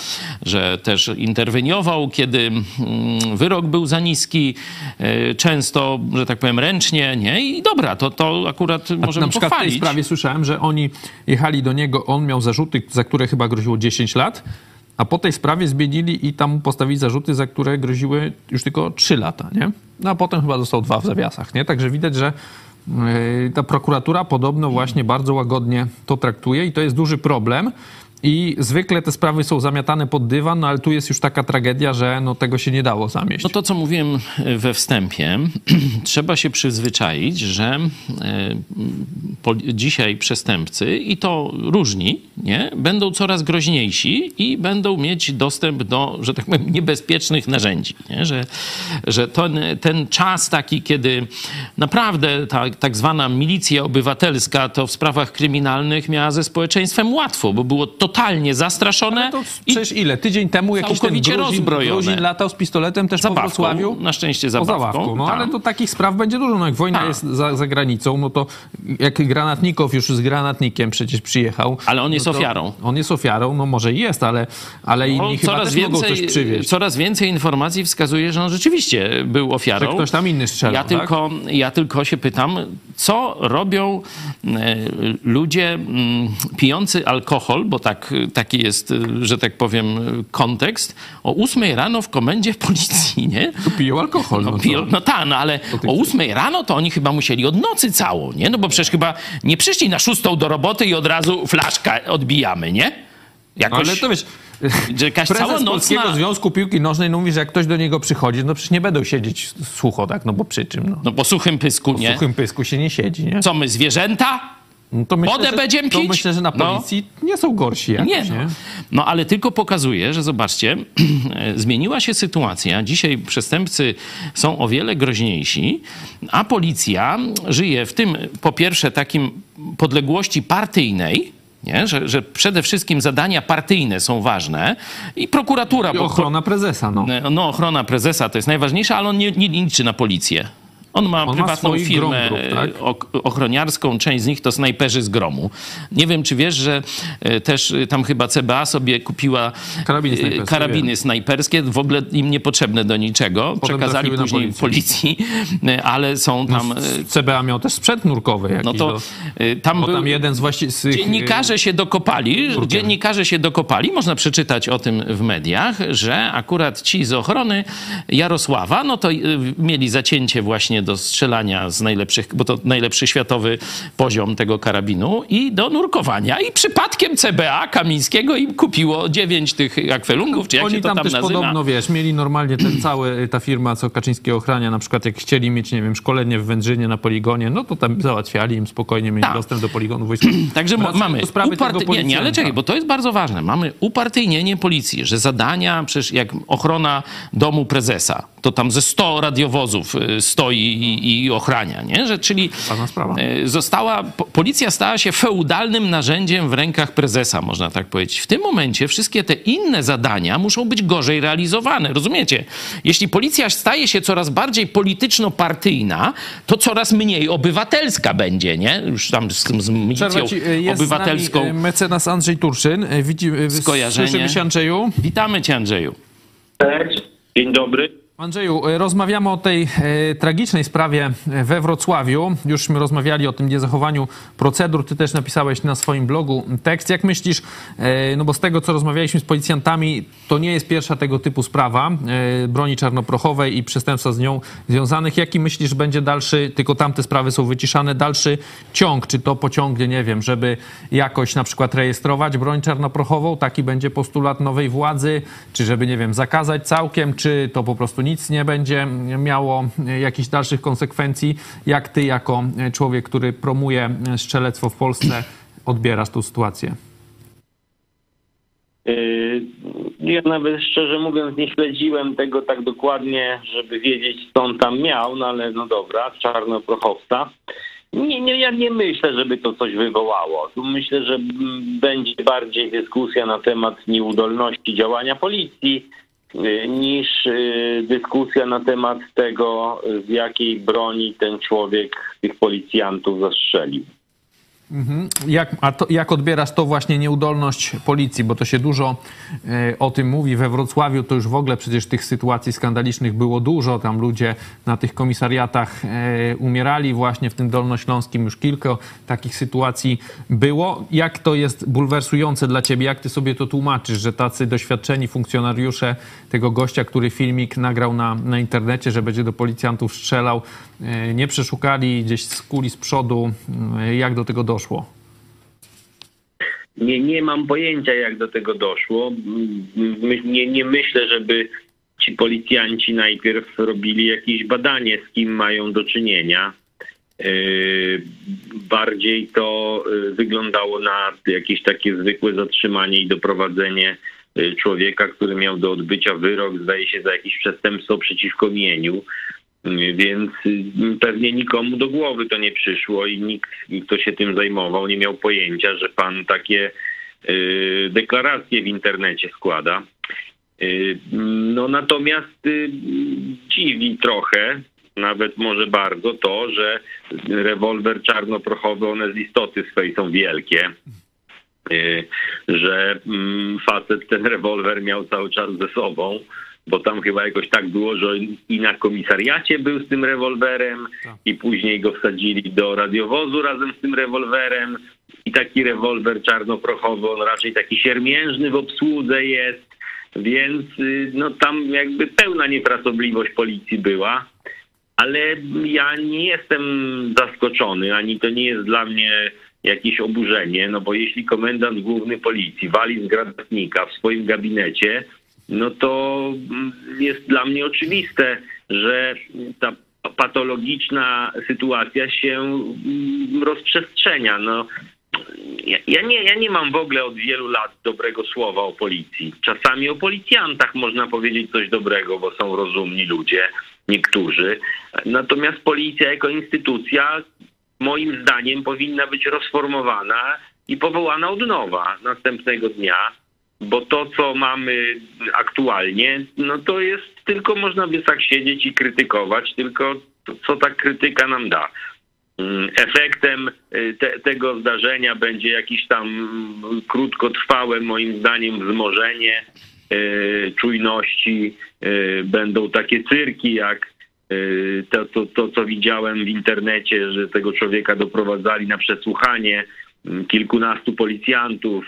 że też interweniował, kiedy mm, wyrok był za niski, e, często, że tak powiem, ręcznie, nie? I dobra, to, to akurat możemy Na przykład w tej pochwalić. sprawie słyszałem, że oni jechali do niego, on miał zarzuty, za które chyba groziło 10 lat, a po tej sprawie zmienili i tam postawili zarzuty, za które groziły już tylko 3 lata, nie? No a potem chyba został dwa w zawiasach, nie? Także widać, że ta prokuratura podobno właśnie bardzo łagodnie to traktuje i to jest duży problem. I zwykle te sprawy są zamiatane pod dywan, no ale tu jest już taka tragedia, że no, tego się nie dało zamieść. No to, co mówiłem we wstępie, trzeba się przyzwyczaić, że e, dzisiaj przestępcy, i to różni, nie, będą coraz groźniejsi i będą mieć dostęp do, że tak powiem, niebezpiecznych narzędzi. Nie? Że, że ten, ten czas taki, kiedy naprawdę ta tak zwana milicja obywatelska to w sprawach kryminalnych miała ze społeczeństwem łatwo, bo było totalnie zastraszone To i przecież ile? Tydzień temu jakiś ten Gruzin, rozbrojone. Gruzin latał z pistoletem też po zabawką, Wrocławiu. na szczęście Po zabawką. Zawawku, no tak. ale to takich spraw będzie dużo. No jak wojna Tak. jest za, za granicą, no to jak Granatnikow już z granatnikiem przecież przyjechał. Ale on jest no to ofiarą. On jest ofiarą, no może i jest, ale, ale No, inni chyba też mogą coś przywieźć. coraz więcej informacji wskazuje, że on rzeczywiście był ofiarą. Że ktoś tam inny strzelał, Ja tak? tylko, ja tylko się pytam, co robią e, ludzie mm, pijący alkohol, bo tak, taki jest, że tak powiem, kontekst, o 8 rano w komendzie policji, nie? Tu piją alkohol. No, No, piją, no tak, no ale o? 8 rano to oni chyba musieli od nocy całą, nie? No bo przecież chyba nie przyszli na szóstą do roboty i od razu flaszka odbijamy, nie? No, Jakoś, ale to wiesz, że jakaś cała prezes Polskiego. Związku Piłki Nożnej no, mówi, że jak ktoś do niego przychodzi, no przecież nie będą siedzieć sucho, tak? No bo przy czym? No. No po suchym pysku, W nie? suchym pysku się nie siedzi, nie? Co my, zwierzęta? No to myślę, będziemy pić? myślę, że na No. policji nie są gorsi jakoś, Nie, no. no ale tylko pokazuje, że zobaczcie, zmieniła się sytuacja. Dzisiaj przestępcy są o wiele groźniejsi, a policja żyje w tym, po pierwsze, takim podległości partyjnej, nie? Że, że przede wszystkim zadania partyjne są ważne i prokuratura... I ochrona prezesa, no. No, ochrona prezesa to jest najważniejsza, ale on nie, nie liczy na policję. On ma On ma prywatną swoich firmę Grom Group, tak? e, ochroniarską, część z nich to snajperzy z gromu. Nie wiem, czy wiesz, że e, też e, tam chyba CBA sobie kupiła Karabiny snajperskie, karabiny snajperskie, w ogóle im niepotrzebne do niczego. Przekazali trafiły na później policji, e, ale są tam... e, CBA miał też sprzęt nurkowy jakiś. No to do- e, tam był... tam jeden z właścicieli... Dziennikarze się dokopali, dziennikarze się dokopali, można przeczytać o tym w mediach, że akurat ci z ochrony Jarosława, no to mieli zacięcie właśnie do strzelania z najlepszych, bo to najlepszy światowy poziom tego karabinu i do nurkowania. I przypadkiem CBA Kamińskiego im kupiło dziewięć tych akwelungów, czy jak Oni się to tam, tam, też nazywa. podobno, wiesz, mieli normalnie ten cały, ta firma, co Kaczyński ochrania, na przykład jak chcieli mieć, nie wiem, szkolenie w Wędrzynie na poligonie, no to tam załatwiali im spokojnie, mieli Tak. dostęp do poligonu wojskowego. Także mamy uparty... Nie, nie, ale czekaj, bo to jest bardzo ważne. Mamy upartyjnienie policji, że zadania, przecież jak ochrona domu prezesa, to tam ze 100 radiowozów y, stoi i, i ochrania, nie? Że, czyli y, została, po- policja stała się feudalnym narzędziem w rękach prezesa, można tak powiedzieć. W tym momencie wszystkie te inne zadania muszą być gorzej realizowane, rozumiecie? Jeśli policja staje się coraz bardziej polityczno-partyjna, to coraz mniej obywatelska będzie, nie? Już tam z, z milicją ci, y, jest obywatelską. z nami y, mecenas Andrzej Turczyn. Widzi, Skojarzenie. Słyszymy się, Andrzeju? Witamy cię, Andrzeju. Cześć. Dzień dobry. Andrzeju, y, rozmawiamy o tej e, tragicznej sprawie e, we Wrocławiu. Jużśmy rozmawiali o tym niezachowaniu procedur. Ty też napisałeś na swoim blogu tekst. Jak myślisz, e, no bo z tego, co rozmawialiśmy z policjantami, to nie jest pierwsza tego typu sprawa e, broni czarnoprochowej i przestępstwa z nią związanych. Jaki myślisz, będzie dalszy, tylko tamte sprawy są wyciszane, dalszy ciąg? Czy to pociągnie, nie wiem, żeby jakoś na przykład rejestrować broń czarnoprochową? Taki będzie postulat nowej władzy? Czy żeby, nie wiem, zakazać całkiem? Czy to po prostu nic nie będzie miało jakichś dalszych konsekwencji? Jak ty, jako człowiek, który promuje strzelectwo w Polsce, odbierasz tą sytuację? Yy, Ja nawet szczerze mówiąc nie śledziłem tego tak dokładnie, żeby wiedzieć co on tam miał, no ale no dobra, czarnoprochowca. Nie, nie, ja nie myślę, żeby to coś wywołało. Myślę, że będzie bardziej dyskusja na temat nieudolności działania policji niż yy, dyskusja na temat tego, z jakiej broni ten człowiek tych policjantów zastrzelił. Jak, a to, jak odbierasz to właśnie nieudolność policji? Bo to się dużo e, o tym mówi. We Wrocławiu to już w ogóle przecież tych sytuacji skandalicznych było dużo. Tam ludzie na tych komisariatach e, umierali. Właśnie w tym Dolnośląskim już kilka takich sytuacji było. Jak to jest bulwersujące dla ciebie? Jak ty sobie to tłumaczysz, że tacy doświadczeni funkcjonariusze tego gościa, który filmik nagrał na, na internecie, że będzie do policjantów strzelał, e, nie przeszukali gdzieś z kuli z przodu? Jak do tego doszło? Nie, nie mam pojęcia, jak do tego doszło. My, nie, nie myślę, żeby ci policjanci najpierw robili jakieś badanie, z kim mają do czynienia. Yy, Bardziej to yy, wyglądało na jakieś takie zwykłe zatrzymanie i doprowadzenie yy, człowieka, który miał do odbycia wyrok, zdaje się, za jakieś przestępstwo przeciwko mieniu. Więc yy, pewnie nikomu do głowy to nie przyszło i nikt, kto się tym zajmował, nie miał pojęcia, że pan takie yy, deklaracje w internecie składa. Yy, No natomiast yy, dziwi trochę, nawet może bardzo to, że rewolwer czarnoprochowy, one z istoty swej są wielkie. Że mm, facet ten rewolwer miał cały czas ze sobą, bo tam chyba jakoś tak było, że i na komisariacie był z tym rewolwerem i później go wsadzili do radiowozu razem z tym rewolwerem. I taki rewolwer czarnoprochowy, on raczej taki siermiężny w obsłudze jest, więc y, no tam jakby pełna niefrasobliwość policji była, ale ja nie jestem zaskoczony, ani to nie jest dla mnie jakieś oburzenie, no bo jeśli komendant główny policji wali z granatnika w swoim gabinecie, no to mm, jest dla mnie oczywiste, że ta patologiczna sytuacja się mm, rozprzestrzenia. No, ja, ja, nie, ja nie mam w ogóle od wielu lat dobrego słowa o policji. Czasami o policjantach można powiedzieć coś dobrego, bo są rozumni ludzie, niektórzy. Natomiast policja jako instytucja, moim zdaniem, powinna być rozformowana i powołana od nowa następnego dnia, bo to, co mamy aktualnie, no to jest tylko można by tak siedzieć i krytykować, tylko co ta krytyka nam da. Mm, Efektem y, te, tego zdarzenia będzie jakieś tam krótkotrwałe, moim zdaniem, wzmożenie y, czujności. Y, Będą takie cyrki, jak to, to, to, co widziałem w internecie, że tego człowieka doprowadzali na przesłuchanie mm, kilkunastu policjantów,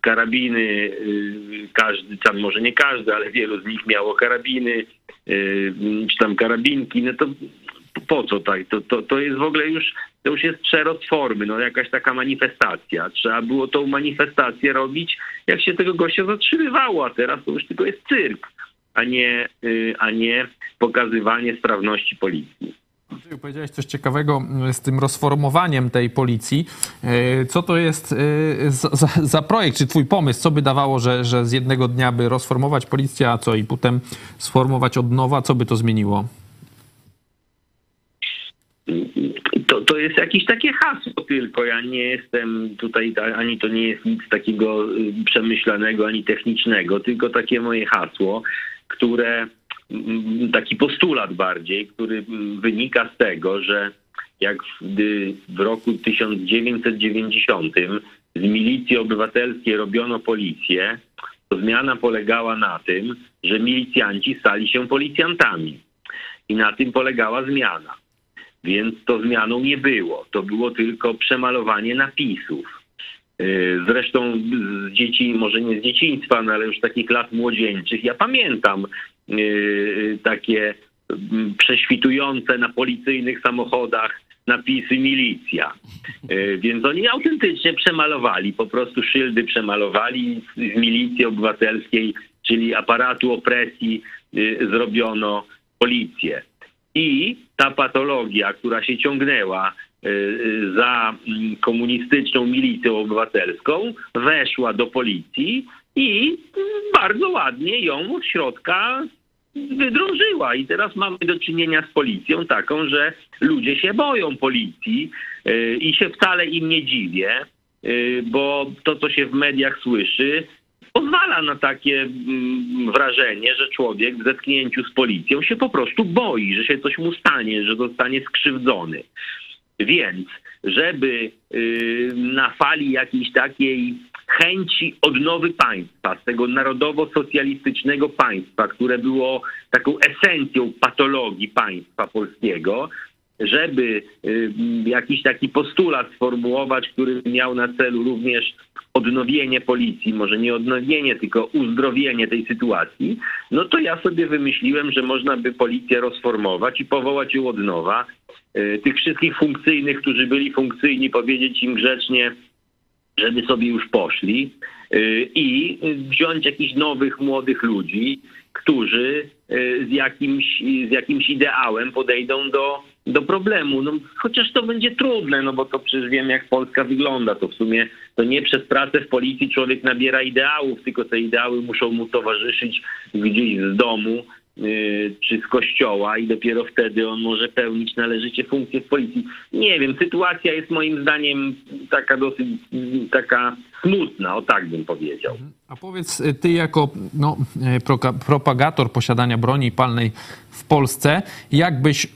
karabiny, y, każdy, tam może nie każdy, ale wielu z nich miało karabiny, y, czy tam karabinki, no to po co tak? To, to, to jest w ogóle już, to już jest przerost formy, no jakaś taka manifestacja. Trzeba było tą manifestację robić, jak się tego gościa zatrzymywało, a teraz to już tylko jest cyrk, a nie, y, a nie pokazywanie sprawności policji. Powiedziałeś coś ciekawego y, z tym rozformowaniem tej policji. Y, Co to jest y, za, za, projekt, czy twój pomysł? Co by dawało, że, że z jednego dnia by rozformować policję, a co i potem sformować od nowa? Co by to zmieniło? To, to jest jakieś takie hasło tylko. Ja nie jestem tutaj, ani to nie jest nic takiego y, przemyślanego, ani technicznego, tylko takie moje hasło, które mm, taki postulat bardziej, który mm, wynika z tego, że jak gdy w roku 1990 z milicji obywatelskiej robiono policję, to zmiana polegała na tym, że milicjanci stali się policjantami. I na tym polegała zmiana. Więc to zmianą nie było. To było tylko przemalowanie napisów. Yy, Zresztą z dzieci, może nie z dzieciństwa, no ale już takich lat młodzieńczych, ja pamiętam yy, takie mm, prześwitujące na policyjnych samochodach napisy milicja. Yy, Więc oni autentycznie przemalowali, po prostu szyldy przemalowali z milicji obywatelskiej, czyli aparatu opresji zrobiono policję. I ta patologia, która się ciągnęła y, y, za mm, komunistyczną milicją obywatelską, weszła do policji i mm, bardzo ładnie ją od środka wydrążyła. I teraz mamy do czynienia z policją taką, że ludzie się boją policji y, i się wcale im nie dziwię, y, bo to, co się w mediach słyszy, pozwala na takie mm, wrażenie, że człowiek w zetknięciu z policją się po prostu boi, że się coś mu stanie, że zostanie skrzywdzony. Więc, żeby y, na fali jakiejś takiej chęci odnowy państwa, z tego narodowo-socjalistycznego państwa, które było taką esencją patologii państwa polskiego, żeby y, jakiś taki postulat sformułować, który miał na celu również odnowienie policji, może nie odnowienie, tylko uzdrowienie tej sytuacji, no to ja sobie wymyśliłem, że można by policję rozformować i powołać ją od nowa. Y, Tych wszystkich funkcyjnych, którzy byli funkcyjni, powiedzieć im grzecznie, żeby sobie już poszli. Y, i wziąć jakichś nowych, młodych ludzi, którzy z jakimś, z jakimś ideałem podejdą do, do problemu. No, chociaż to będzie trudne, no bo to przecież wiem, jak Polska wygląda. To w sumie to nie przez pracę w policji człowiek nabiera ideałów, tylko te ideały muszą mu towarzyszyć gdzieś z domu y, czy z kościoła i dopiero wtedy on może pełnić należycie funkcję w policji. Nie wiem, sytuacja jest moim zdaniem taka dosyć taka smutna, o tak bym powiedział. A powiedz, y, ty jako no, y, propagator posiadania broni palnej w Polsce, jak byś y,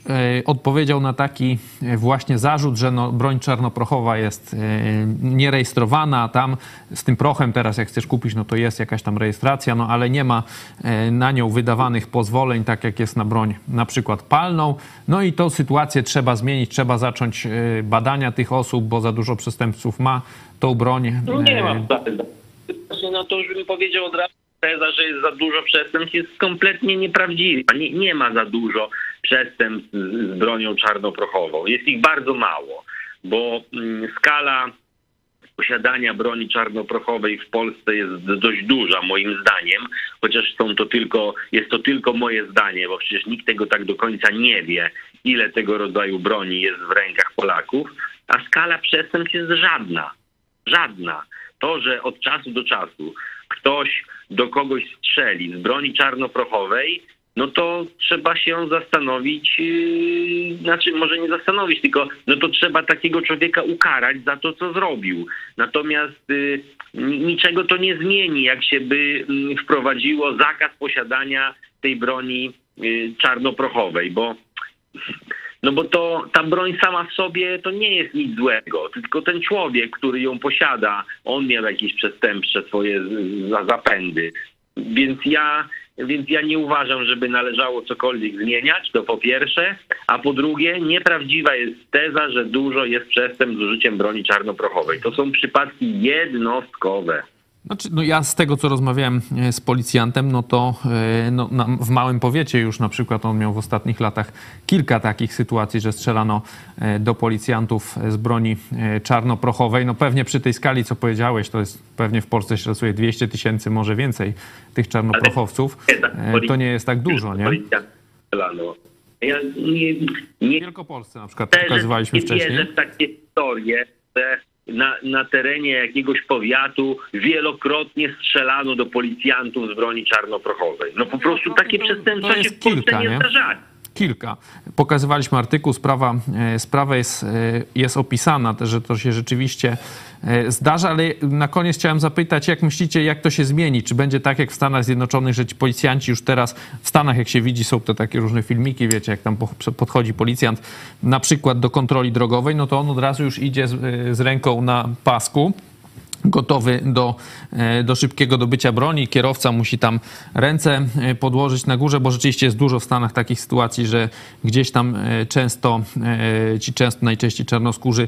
odpowiedział na taki właśnie zarzut, że no, broń czarnoprochowa jest nierejestrowana, a tam z tym prochem teraz jak chcesz kupić, no to jest jakaś tam rejestracja, no ale nie ma na nią wydawanych pozwoleń, tak jak jest na broń na przykład palną. No i tą sytuację trzeba zmienić, trzeba zacząć badania tych osób, bo za dużo przestępców ma tą broń. No nie y, ma wcale. No to już bym powiedział od razu, teza, że jest za dużo przestępstw jest kompletnie nieprawdziwa. Nie, nie ma za dużo przestępstw z, z bronią czarnoprochową. Jest ich bardzo mało, bo mm, skala posiadania broni czarnoprochowej w Polsce jest dość duża moim zdaniem, chociaż są to tylko, jest to tylko moje zdanie, bo przecież nikt tego tak do końca nie wie, ile tego rodzaju broni jest w rękach Polaków, a skala przestępstw jest żadna. Żadna. To, że od czasu do czasu ktoś do kogoś strzeli z broni czarnoprochowej, no to trzeba się zastanowić, yy, znaczy może nie zastanowić, tylko no to trzeba takiego człowieka ukarać za to, co zrobił. Natomiast yy, ni- niczego to nie zmieni, jak się by mm, wprowadziło zakaz posiadania tej broni yy, czarnoprochowej, bo No bo to ta broń sama w sobie to nie jest nic złego, tylko ten człowiek, który ją posiada, on miał jakieś przestępcze swoje zapędy. Więc ja, więc ja nie uważam, żeby należało cokolwiek zmieniać, to po pierwsze, a po drugie, nieprawdziwa jest teza, że dużo jest przestępstw z użyciem broni czarnoprochowej. To są przypadki jednostkowe. Znaczy, no ja z tego, co rozmawiałem e, z policjantem, no to e, no, na, w małym powiecie już na przykład on miał w ostatnich latach kilka takich sytuacji, że strzelano e, do policjantów z broni czarnoprochowej. No pewnie przy tej skali, co powiedziałeś, to jest pewnie w Polsce się szacuje 200 tysięcy, może więcej tych czarnoprochowców. To nie jest tak dużo, nie? Ja nie, W nie Wielkopolsce na przykład pokazywaliśmy nie wcześniej. wierzę w takie historie, że na, na terenie jakiegoś powiatu wielokrotnie strzelano do policjantów z broni czarnoprochowej. No po prostu takie to- przestępstwa się w Polsce nie? zdarzają. Kilka. Pokazywaliśmy artykuł, sprawa, e, sprawa jest, e, jest opisana, że to się rzeczywiście e, zdarza, ale na koniec chciałem zapytać, jak myślicie, jak to się zmieni? Czy będzie tak jak w Stanach Zjednoczonych, że ci policjanci już teraz, w Stanach jak się widzi, są te takie różne filmiki, wiecie, jak tam po- podchodzi policjant na przykład do kontroli drogowej, no to on od razu już idzie z, z ręką na pasku, gotowy do, e, do szybkiego dobycia broni. Kierowca musi tam ręce e, podłożyć na górze, bo rzeczywiście jest dużo w Stanach takich sytuacji, że gdzieś tam e, często, ci często najczęściej czarnoskórzy,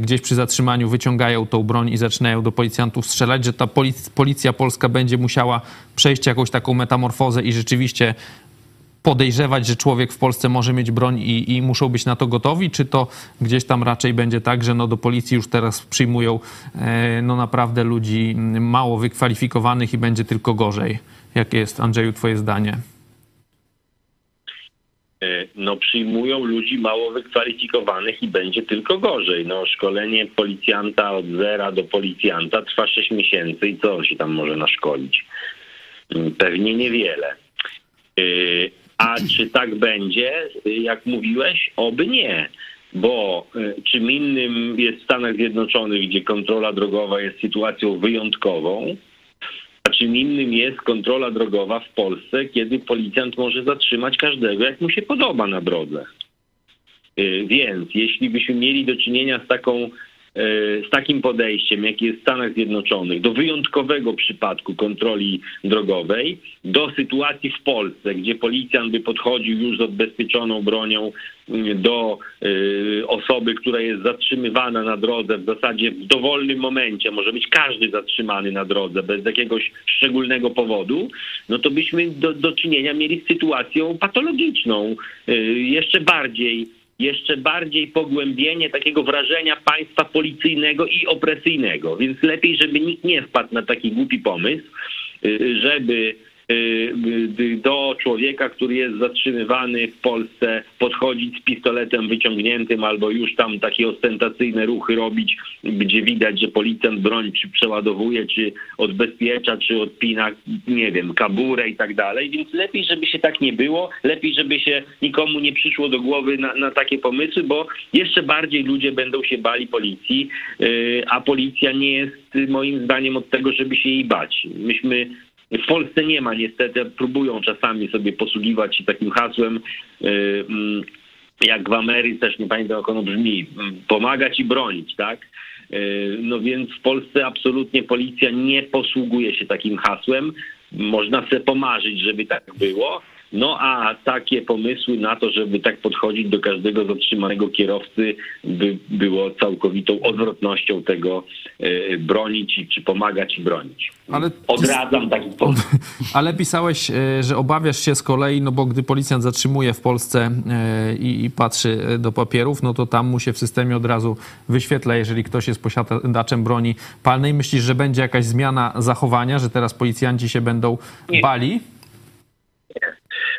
gdzieś przy zatrzymaniu wyciągają tą broń i zaczynają do policjantów strzelać, że ta polic- policja polska będzie musiała przejść jakąś taką metamorfozę i rzeczywiście podejrzewać, że człowiek w Polsce może mieć broń i, i muszą być na to gotowi, czy to gdzieś tam raczej będzie tak, że no do policji już teraz przyjmują e, no naprawdę ludzi mało wykwalifikowanych i będzie tylko gorzej? Jakie jest, Andrzeju, twoje zdanie? E, No przyjmują ludzi mało wykwalifikowanych i będzie tylko gorzej. No szkolenie policjanta od zera do policjanta trwa 6 miesięcy i co on się tam może naszkolić? Mm, Pewnie niewiele. A czy tak będzie, jak mówiłeś? Oby nie. Bo y, czym innym jest Stanach Zjednoczonych, gdzie kontrola drogowa jest sytuacją wyjątkową, a czym innym jest kontrola drogowa w Polsce, kiedy policjant może zatrzymać każdego, jak mu się podoba na drodze. Y, Więc jeśli byśmy mieli do czynienia z taką z takim podejściem, jakie jest w Stanach Zjednoczonych, do wyjątkowego przypadku kontroli drogowej, do sytuacji w Polsce, gdzie policjant by podchodził już z odbezpieczoną bronią y, do y, osoby, która jest zatrzymywana na drodze w zasadzie w dowolnym momencie, może być każdy zatrzymany na drodze bez jakiegoś szczególnego powodu, no to byśmy do, do czynienia mieli z sytuacją patologiczną, y, jeszcze bardziej jeszcze bardziej pogłębienie takiego wrażenia państwa policyjnego i opresyjnego. Więc lepiej, żeby nikt nie wpadł na taki głupi pomysł, y, żeby y, y, do człowieka, który jest zatrzymywany w Polsce, podchodzić z pistoletem wyciągniętym albo już tam takie ostentacyjne ruchy robić, gdzie widać, że policjant broń czy przeładowuje, czy odbezpiecza, czy odpina, nie wiem, kaburę i tak dalej. Więc lepiej, żeby się tak nie było, lepiej, żeby się nikomu nie przyszło do głowy na, na takie pomysły, bo jeszcze bardziej ludzie będą się bali policji, yy, a policja nie jest y, moim zdaniem od tego, żeby się jej bać. Myśmy w Polsce nie ma niestety, próbują czasami sobie posługiwać się takim hasłem, yy, mm, jak w Ameryce, też nie pamiętam jak ono brzmi, mm, pomagać i bronić, tak? Yy, No więc w Polsce absolutnie policja nie posługuje się takim hasłem. Można sobie pomarzyć, żeby tak było. No a takie pomysły na to, żeby tak podchodzić do każdego zatrzymanego kierowcy, by było całkowitą odwrotnością tego yy, bronić i- czy pomagać i bronić. Ale Odradzam taki pomysł. Ale pisałeś, e, że obawiasz się z kolei, no bo gdy policjant zatrzymuje w Polsce e, i, i patrzy do papierów, no to tam mu się w systemie od razu wyświetla, jeżeli ktoś jest posiadaczem broni palnej. Myślisz, że będzie jakaś zmiana zachowania, że teraz policjanci się będą Nie. bali?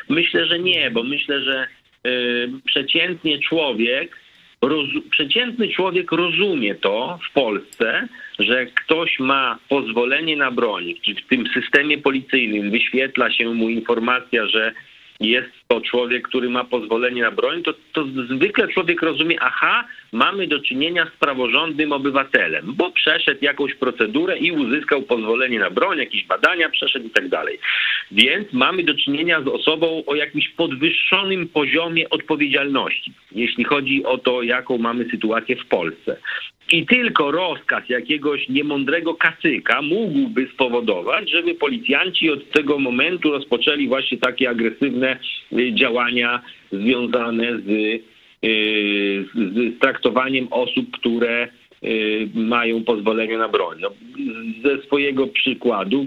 Myślę, że nie, bo myślę, że y, przeciętnie człowiek, przeciętny człowiek rozumie to w Polsce, że ktoś ma pozwolenie na broń, w tym systemie policyjnym wyświetla się mu informacja, że jest to człowiek, który ma pozwolenie na broń, to, to zwykle człowiek rozumie, aha, mamy do czynienia z praworządnym obywatelem, bo przeszedł jakąś procedurę i uzyskał pozwolenie na broń, jakieś badania przeszedł i tak dalej. Więc mamy do czynienia z osobą o jakimś podwyższonym poziomie odpowiedzialności, jeśli chodzi o to, jaką mamy sytuację w Polsce. I tylko rozkaz jakiegoś niemądrego kacyka mógłby spowodować, żeby policjanci od tego momentu rozpoczęli właśnie takie agresywne y, działania związane z, y, z traktowaniem osób, które y, mają pozwolenie na broń. No, ze swojego przykładu,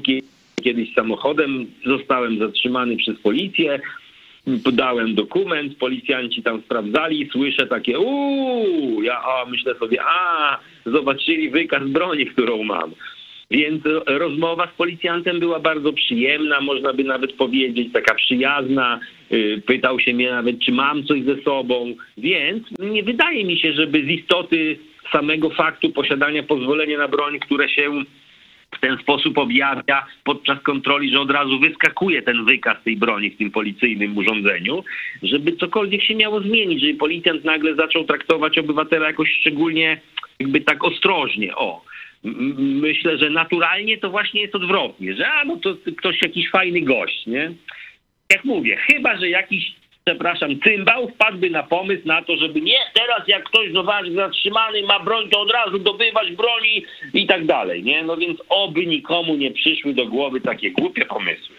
kiedyś samochodem zostałem zatrzymany przez policję, podałem dokument, policjanci tam sprawdzali, słyszę takie uuu, ja myślę sobie, a, zobaczyli wykaz broni, którą mam. Więc rozmowa z policjantem była bardzo przyjemna, można by nawet powiedzieć, taka przyjazna. Y, pytał się mnie nawet, czy mam coś ze sobą, więc nie wydaje mi się, żeby z istoty samego faktu posiadania pozwolenia na broń, które się w ten sposób objawia podczas kontroli, że od razu wyskakuje ten wykaz tej broni w tym policyjnym urządzeniu, żeby cokolwiek się miało zmienić, żeby policjant nagle zaczął traktować obywatela jakoś szczególnie jakby tak ostrożnie, o. Myślę, że naturalnie to właśnie jest odwrotnie, że a, no to ktoś jakiś fajny gość, nie? Jak mówię, chyba, że jakiś przepraszam, cymbał wpadłby na pomysł na to, żeby nie, teraz jak ktoś zobaczy zatrzymany, ma broń, to od razu dobywać broni i tak dalej, nie? No więc oby nikomu nie przyszły do głowy takie głupie pomysły.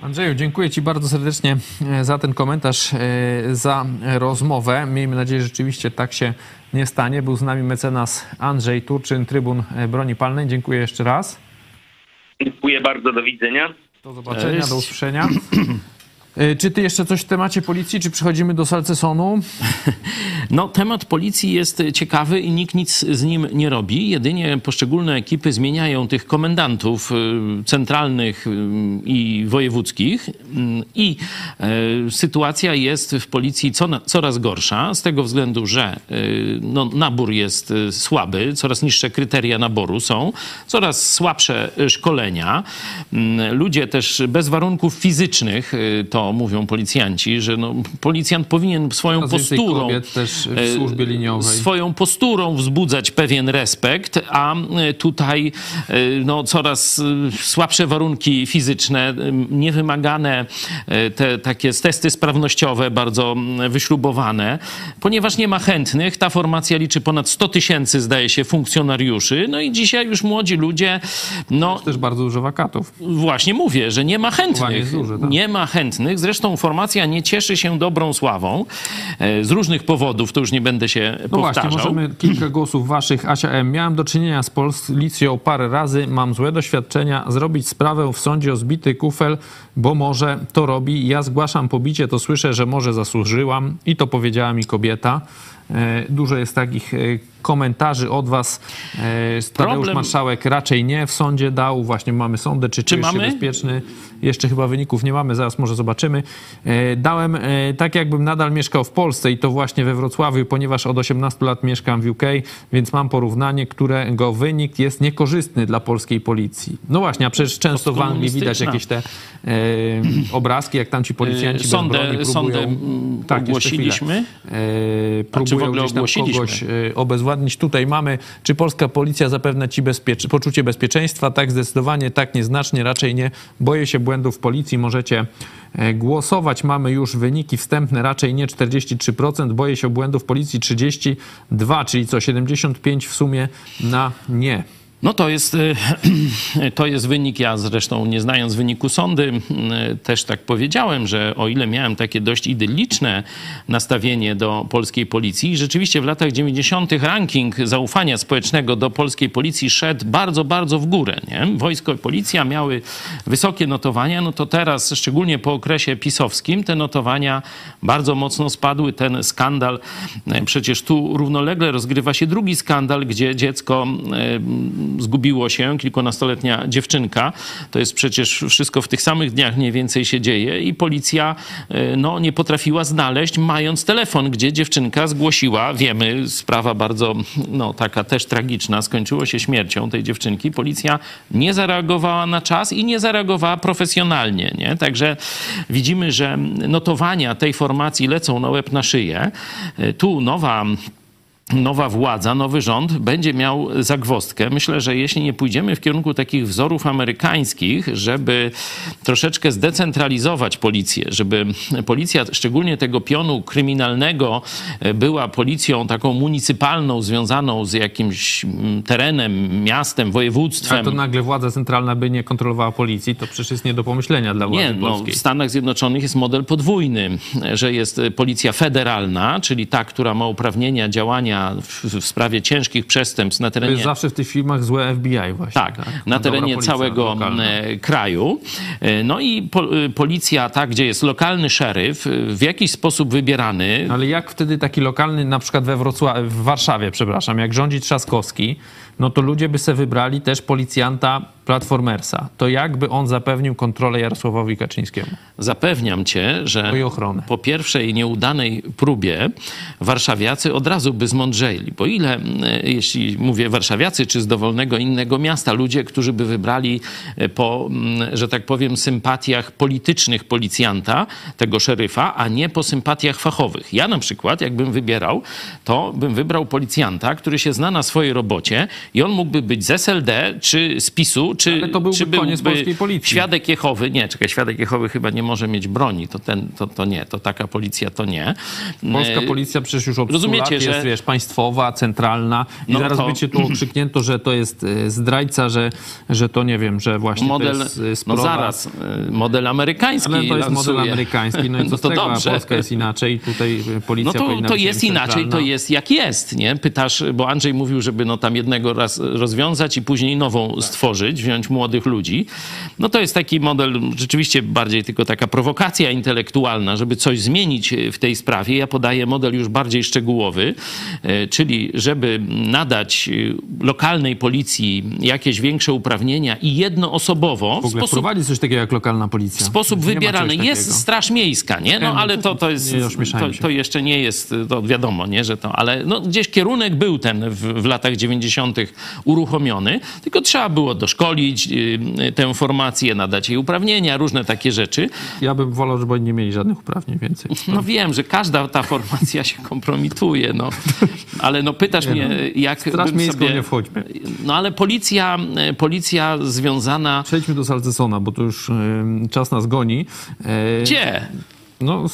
Andrzeju, dziękuję Ci bardzo serdecznie e, za ten komentarz, e, za rozmowę. Miejmy nadzieję, że rzeczywiście tak się nie stanie. Był z nami mecenas Andrzej Turczyn, Trybun e, Broni Palnej. Dziękuję jeszcze raz. Dziękuję bardzo, do widzenia. Do zobaczenia, Cześć. do usłyszenia. E, czy ty jeszcze coś w temacie policji, czy przechodzimy do Salcesonu? No, temat policji jest ciekawy i nikt nic z nim nie robi. Jedynie poszczególne ekipy zmieniają tych komendantów e, centralnych e, i wojewódzkich i sytuacja jest w policji coraz gorsza z tego względu, że no, nabór jest słaby, coraz niższe kryteria naboru są, coraz słabsze szkolenia. Ludzie też bez warunków fizycznych to mówią policjanci, że no, policjant powinien swoją posturą, e, swoją posturą wzbudzać pewien respekt, a e, tutaj e, no, coraz słabsze warunki fizyczne, niewymagane te takie testy sprawnościowe, bardzo wyśrubowane, ponieważ nie ma chętnych. Ta formacja liczy ponad 100 tysięcy, zdaje się, funkcjonariuszy. No i dzisiaj już młodzi ludzie. No, Jest też bardzo dużo wakatów. Właśnie mówię, że nie ma chętnych. Duże, tak? Nie ma chętnych. Zresztą formacja nie cieszy się dobrą sławą e, z różnych powodów, to już nie będę się no powtarzał. Właśnie, możemy kilka głosów waszych. Asia M. Miałem do czynienia z policją parę razy, mam złe doświadczenia. Zrobić sprawę w sądzie o zbity kufel, bo może to robi. Ja zgłaszam pobicie, to słyszę, że może zasłużyłam i to powiedziała mi kobieta. E, dużo jest takich e, komentarzy od was. E, Tadeusz Problem... Marszałek raczej nie w sądzie dał. Właśnie mamy sądę, czy, czy czujesz mamy? się bezpieczny. Jeszcze chyba wyników nie mamy, zaraz może zobaczymy. Dałem tak, jakbym nadal mieszkał w Polsce i to właśnie we Wrocławiu, ponieważ od 18 lat mieszkam w UK, więc mam porównanie, którego wynik jest niekorzystny dla polskiej policji. No właśnie, a przecież często w Anglii widać jakieś te e, obrazki, jak tam ci policjanci sądę, bez broni próbują... Sądę tak, ogłosiliśmy? E, próbują w ogóle ogłosiliśmy. kogoś e, Tutaj mamy, czy polska policja zapewnia ci bezpiecz poczucie bezpieczeństwa? Tak, zdecydowanie, tak, nieznacznie, raczej nie. Boję się błędów policji, możecie e, głosować. Mamy już wyniki wstępne, raczej nie 43%, boję się błędów policji 32, czyli co 75 w sumie na nie. No to jest, y, to jest wynik, ja zresztą nie znając wyniku sądy, y, też tak powiedziałem, że o ile miałem takie dość idylliczne nastawienie do polskiej policji, rzeczywiście w latach 90. ranking zaufania społecznego do polskiej policji szedł bardzo, bardzo w górę. Nie? Wojsko i policja miały wysokie notowania, no to teraz, szczególnie po okresie pisowskim, te notowania bardzo mocno spadły. Ten skandal, y, przecież tu równolegle rozgrywa się drugi skandal, gdzie dziecko zgubiło się, kilkunastoletnia dziewczynka. To jest przecież wszystko w tych samych dniach mniej więcej się dzieje i policja e, no, nie potrafiła znaleźć, mając telefon, gdzie dziewczynka zgłosiła, wiemy, sprawa bardzo, no taka też tragiczna, skończyło się śmiercią tej dziewczynki. Policja nie zareagowała na czas i nie zareagowała profesjonalnie, nie? Także widzimy, że notowania tej formacji lecą na łeb na szyję. E, Tu nowa nowa władza, nowy rząd będzie miał zagwostkę. Myślę, że jeśli nie pójdziemy w kierunku takich wzorów amerykańskich, żeby troszeczkę zdecentralizować policję, żeby policja, szczególnie tego pionu kryminalnego, była policją taką municypalną, związaną z jakimś mm, terenem, miastem, A województwem. to nagle władza centralna by nie kontrolowała policji, to przecież jest nie do pomyślenia dla władzy Nie, no, polskiej. w Stanach Zjednoczonych jest model podwójny, że jest policja federalna, czyli ta, która ma uprawnienia działania w, w sprawie ciężkich przestępstw na To terenie jest zawsze w tych filmach złe FBI właśnie. Tak, na Dobra terenie policja całego lokalna. kraju. E, No i po, e, policja, tak, gdzie jest lokalny szeryf, e, w jakiś sposób wybierany. Ale jak wtedy taki lokalny, na przykład we Wrocławiu, w Warszawie, przepraszam, jak rządzi Trzaskowski, no to ludzie by se wybrali też policjanta Platformersa. To jakby on zapewnił kontrolę Jarosławowi Kaczyńskiemu? Zapewniam cię, że po pierwszej nieudanej próbie warszawiacy od razu by zmądrzejli. Bo ile, e, jeśli mówię warszawiacy, czy z dowolnego innego miasta, ludzie, którzy by wybrali e, po, mm, że tak powiem, sympatiach politycznych policjanta, tego szeryfa, a nie po sympatiach fachowych. Ja na przykład, jakbym wybierał, to bym wybrał policjanta, który się zna na swojej robocie i on mógłby być z SLD, czy z PiSu, czy, Ale to byłby czy koniec byłby polskiej policji. Świadek Jehowy, nie, czekaj, świadek Jehowy chyba nie może mieć broni, to, ten, to, to nie, to taka policja to nie. Polska E, policja przecież już od rozumiecie, 100 lat jest, że- wiesz, państwowa, centralna i No zaraz to- będzie tu okrzyknięto, że to jest e, zdrajca, że, że to nie wiem, że właśnie Model, to jest e, no zaraz, model amerykański Ale to jest model lansuje. amerykański, no i co No to tego, dobrze. Polska jest inaczej, tutaj e, policja No to, powinna to jest inaczej, to centralna. jest jak jest, nie? Pytasz, bo Andrzej mówił, żeby no tam jednego raz rozwiązać i później nową stworzyć, wziąć młodych ludzi. No to jest taki model, rzeczywiście bardziej tylko taka prowokacja intelektualna, żeby coś zmienić w tej sprawie. Ja podaję model już bardziej szczegółowy, e, czyli żeby nadać e, lokalnej policji jakieś większe uprawnienia i jednoosobowo W ogóle sposób prowadzi coś takiego jak lokalna policja. w sposób czegoś Jest. Straż Miejska, nie? No ale to- to, jest, to, to jeszcze nie jest, to wiadomo, nie, że to, ale no, gdzieś kierunek był ten w, w latach 90. uruchomiony, tylko trzeba było doszkolić y, tę formację, nadać jej uprawnienia, różne takie rzeczy. Ja bym wolał, żeby oni nie mieli żadnych uprawnień więcej. No wiem, że każda ta formacja się kompromituje, no. Ale no pytasz mnie, jak Straż Miejską sobie... nie wchodźmy. No ale policja, policja związana... Przejdźmy do Salcesona, bo to już e, czas nas goni. E, Gdzie? No,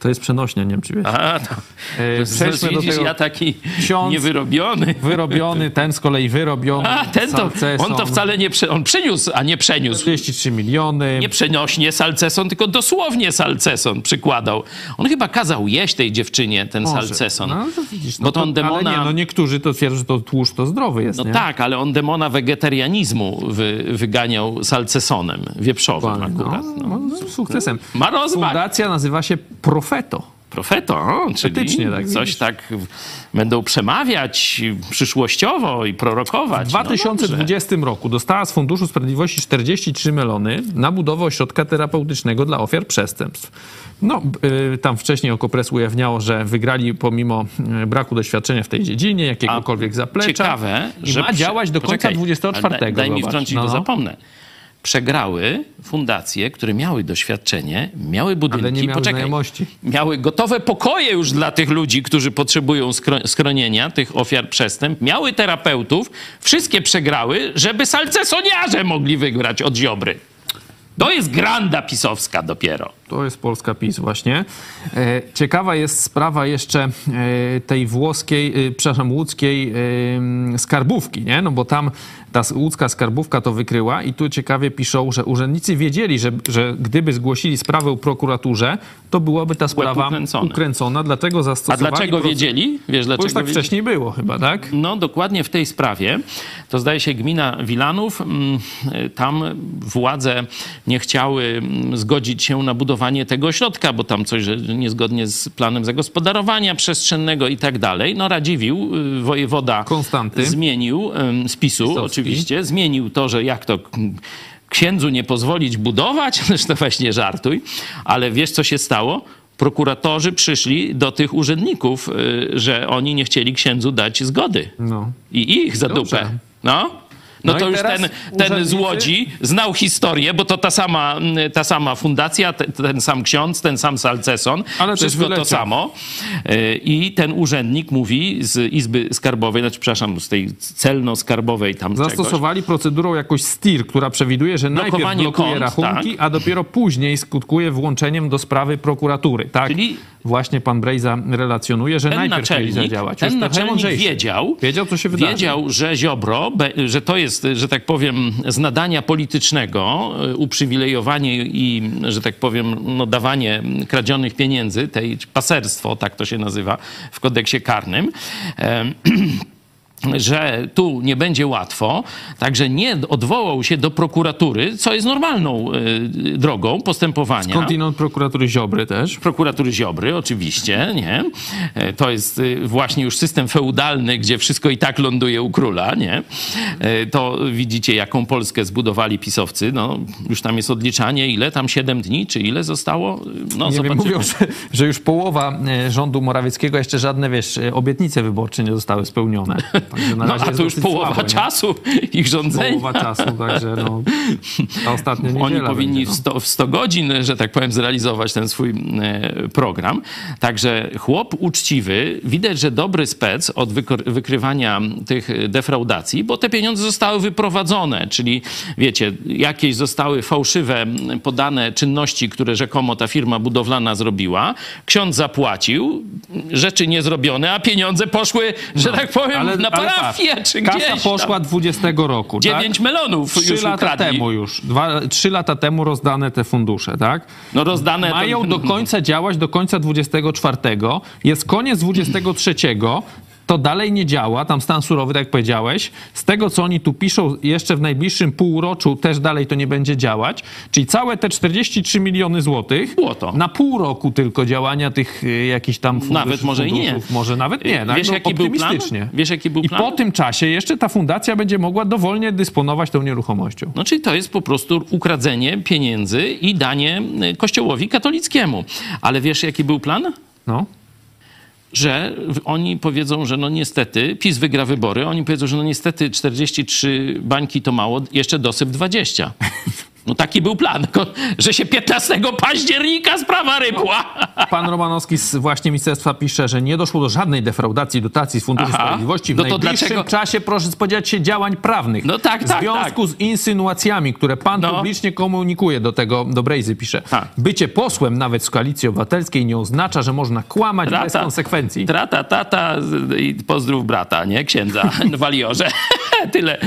to jest przenośnia, nie wiem czy wiesz. A, to, E, przejdźmy do widzisz, tego ja taki ksiądz- niewyrobiony. Wyrobiony, ten z kolei wyrobiony. A, ten to, on to wcale nie, prze, on przyniósł, a nie przeniósł. 33 miliony. Nie przenośnie salceson, tylko dosłownie salceson przykładał. On chyba kazał jeść tej dziewczynie ten Może. salceson. No, to widzisz, Bo to on demona- Ale nie, no niektórzy to twierdzą, że to tłuszcz to zdrowy jest, No nie? tak, ale on demona wegetarianizmu wy, wyganiał salcesonem, wieprzowym Dokładnie, akurat. No, No. no, z sukcesem. Ma rozmach. Fundacja nazywa się Profeto. Profeto, o, czyli Etycznie, tak, coś widzisz. tak będą przemawiać przyszłościowo i prorokować. W No dobrze. 2020 roku dostała z Funduszu Sprawiedliwości 43 melony na budowę ośrodka terapeutycznego dla ofiar przestępstw. No, y, tam wcześniej Okopres ujawniało, że wygrali pomimo y, braku doświadczenia w tej dziedzinie, jakiegokolwiek zaplecza. Ciekawe, I że ma działać do końca Poczekaj, 24. ale Daj, daj mi wtrącić, No, bo no. zapomnę. Przegrały fundacje, które miały doświadczenie, miały budynki, Ale nie miały poczekaj, znajomości. miały gotowe pokoje już dla tych ludzi, którzy potrzebują schronienia, tych ofiar przestępstw, miały terapeutów, wszystkie przegrały, żeby salcesoniarze mogli wygrać od Ziobry. To jest granda pisowska dopiero. To jest Polska PiS właśnie. E, Ciekawa jest sprawa jeszcze e, tej włoskiej, e, przepraszam, łódzkiej skarbówki, nie? No bo tam ta łódzka skarbówka to wykryła i tu ciekawie piszą, że urzędnicy wiedzieli, że, że gdyby zgłosili sprawę prokuraturze, to byłaby ta sprawa ukręcona. Dlatego A zastosowali... dlaczego proce- wiedzieli? Wiesz Bo już dlaczego tak wiedzieli? wcześniej było chyba, tak? No, dokładnie w tej sprawie. To zdaje się gmina Wilanów. mm, Tam władze nie chciały mm, zgodzić się na budowanie tego ośrodka, bo tam coś niezgodnie z planem zagospodarowania przestrzennego i tak dalej. No Radziwił, y, wojewoda Konstanty. zmienił ym, z PiSu Pisowski. Oczywiście, zmienił to, że jak to księdzu nie pozwolić budować, zresztą weź nie żartuj, ale wiesz co się stało? Prokuratorzy przyszli do tych urzędników, y, że oni nie chcieli księdzu dać zgody. No. I ich za Dobrze. dupę. No. No, No to już ten, ten z Łodzi znał historię, bo to ta sama, mm, ta sama fundacja, te, ten sam ksiądz, ten sam salceson, Ale wszystko to samo. Y, I ten urzędnik mówi z Izby Skarbowej, znaczy przepraszam, z tej celno-skarbowej tam czegoś. Zastosowali procedurą jakoś STIR, która przewiduje, że najpierw Blokowanie blokuje kont, rachunki, a dopiero później skutkuje włączeniem do sprawy prokuratury. Tak, Czyli- właśnie pan Brejza relacjonuje, że ten najpierw naczelnik, zadziałać. ten naczelnik wiedział, Wiedział, co się wydarzy. wiedział, że Ziobro, że to jest, że tak powiem, z nadania politycznego, y, uprzywilejowanie i, że tak powiem, no, dawanie kradzionych pieniędzy, tej paserstwo, tak to się nazywa w kodeksie karnym. Że tu nie będzie łatwo, także nie odwołał się do prokuratury, co jest normalną y, drogą postępowania Skądinąd prokuratury Ziobry też. prokuratury Ziobry, oczywiście, nie? E, To jest y, właśnie już system feudalny, gdzie wszystko i tak ląduje u króla, nie? E, To widzicie, jaką Polskę zbudowali pisowcy. No, już tam jest odliczanie, ile tam, 7 dni, czy ile zostało? No, Nie wiem, mówią, że, że już połowa e, rządu Morawieckiego, jeszcze żadne, wiesz, e, obietnice wyborcze nie zostały spełnione. Także na No, razie a jest to już połowa słabo, nie? czasu ich rządzenia. Połowa czasu, także no, ta ostatnia niedziela Oni powinni będzie, w, no. 100, w 100 godzin, że tak powiem, zrealizować ten swój e, program. Także chłop uczciwy, widać, że dobry spec od wykrywania tych defraudacji, bo te pieniądze zostały wyprowadzone, czyli wiecie, jakieś zostały fałszywe podane czynności, które rzekomo ta firma budowlana zrobiła. Ksiądz zapłacił, rzeczy niezrobione, a pieniądze poszły, że tak powiem, na parafię, patrz, czy Kasa gdzieś poszła tam. 20 roku, 9 tak? melonów Trzy już lata ukradli. temu już, dwa, trzy lata temu rozdane te fundusze, tak? No rozdane... Mają do końca działać do końca 24. Jest koniec 23. To dalej nie działa, tam stan surowy, tak jak powiedziałeś. Z tego, co oni tu piszą, jeszcze w najbliższym półroczu też dalej to nie będzie działać. Czyli całe te 43 miliony złotych na pół roku tylko działania tych y, jakichś tam funduszy, Nawet może i nie. Może nawet nie. tak? Wiesz, jaki był plan? Wiesz, jaki był I plan? po tym czasie jeszcze ta fundacja będzie mogła dowolnie dysponować tą nieruchomością. No czyli to jest po prostu ukradzenie pieniędzy i danie y, kościołowi katolickiemu. Ale wiesz, jaki był plan? No. Że oni powiedzą, że no niestety, PiS wygra wybory, oni powiedzą, że no niestety 43 bańki to mało, jeszcze dosyp 20. No taki był plan, że się 15 października sprawa rybła. Pan Romanowski z właśnie ministerstwa pisze, że nie doszło do żadnej defraudacji dotacji z Funduszu Aha. Sprawiedliwości w No to najbliższym dlaczego- czasie proszę spodziewać się działań prawnych. No tak, w tak, związku z insynuacjami, które pan No. publicznie komunikuje do tego, do Brejzy pisze. Tak. Bycie posłem nawet z Koalicji Obywatelskiej nie oznacza, że można kłamać bez konsekwencji. Trata, tata i pozdrów brata, nie? Księdza w waliorze. Tyle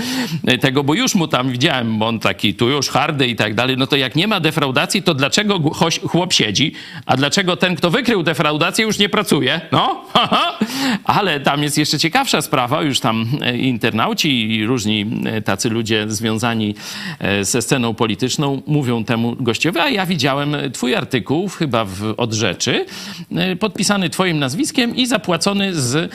tego, bo już mu tam widziałem, bo on taki tu już hardy i tak dalej. No to jak nie ma defraudacji, to dlaczego chłop siedzi, a dlaczego ten, kto wykrył defraudację, już nie pracuje? No, ale tam jest jeszcze ciekawsza sprawa, już tam e, internauci i różni e, tacy ludzie związani e, ze sceną polityczną mówią temu gościowi, a ja widziałem twój artykuł, chyba w Od Rzeczy, podpisany twoim nazwiskiem i zapłacony z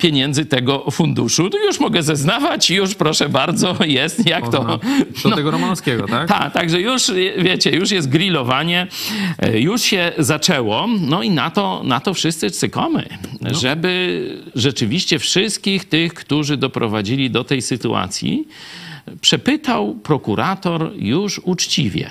pieniędzy tego funduszu. To już mogę zeznawać, już proszę bardzo, jest jak to... Można. Do tego Romanowskiego, tak? Tak, także już, wiecie, już jest grillowanie, e, już się zaczęło, no i na to, na to wszyscy cykomy, żeby rzeczywiście wszystkich tych, którzy doprowadzili do tej sytuacji, przepytał prokurator już uczciwie.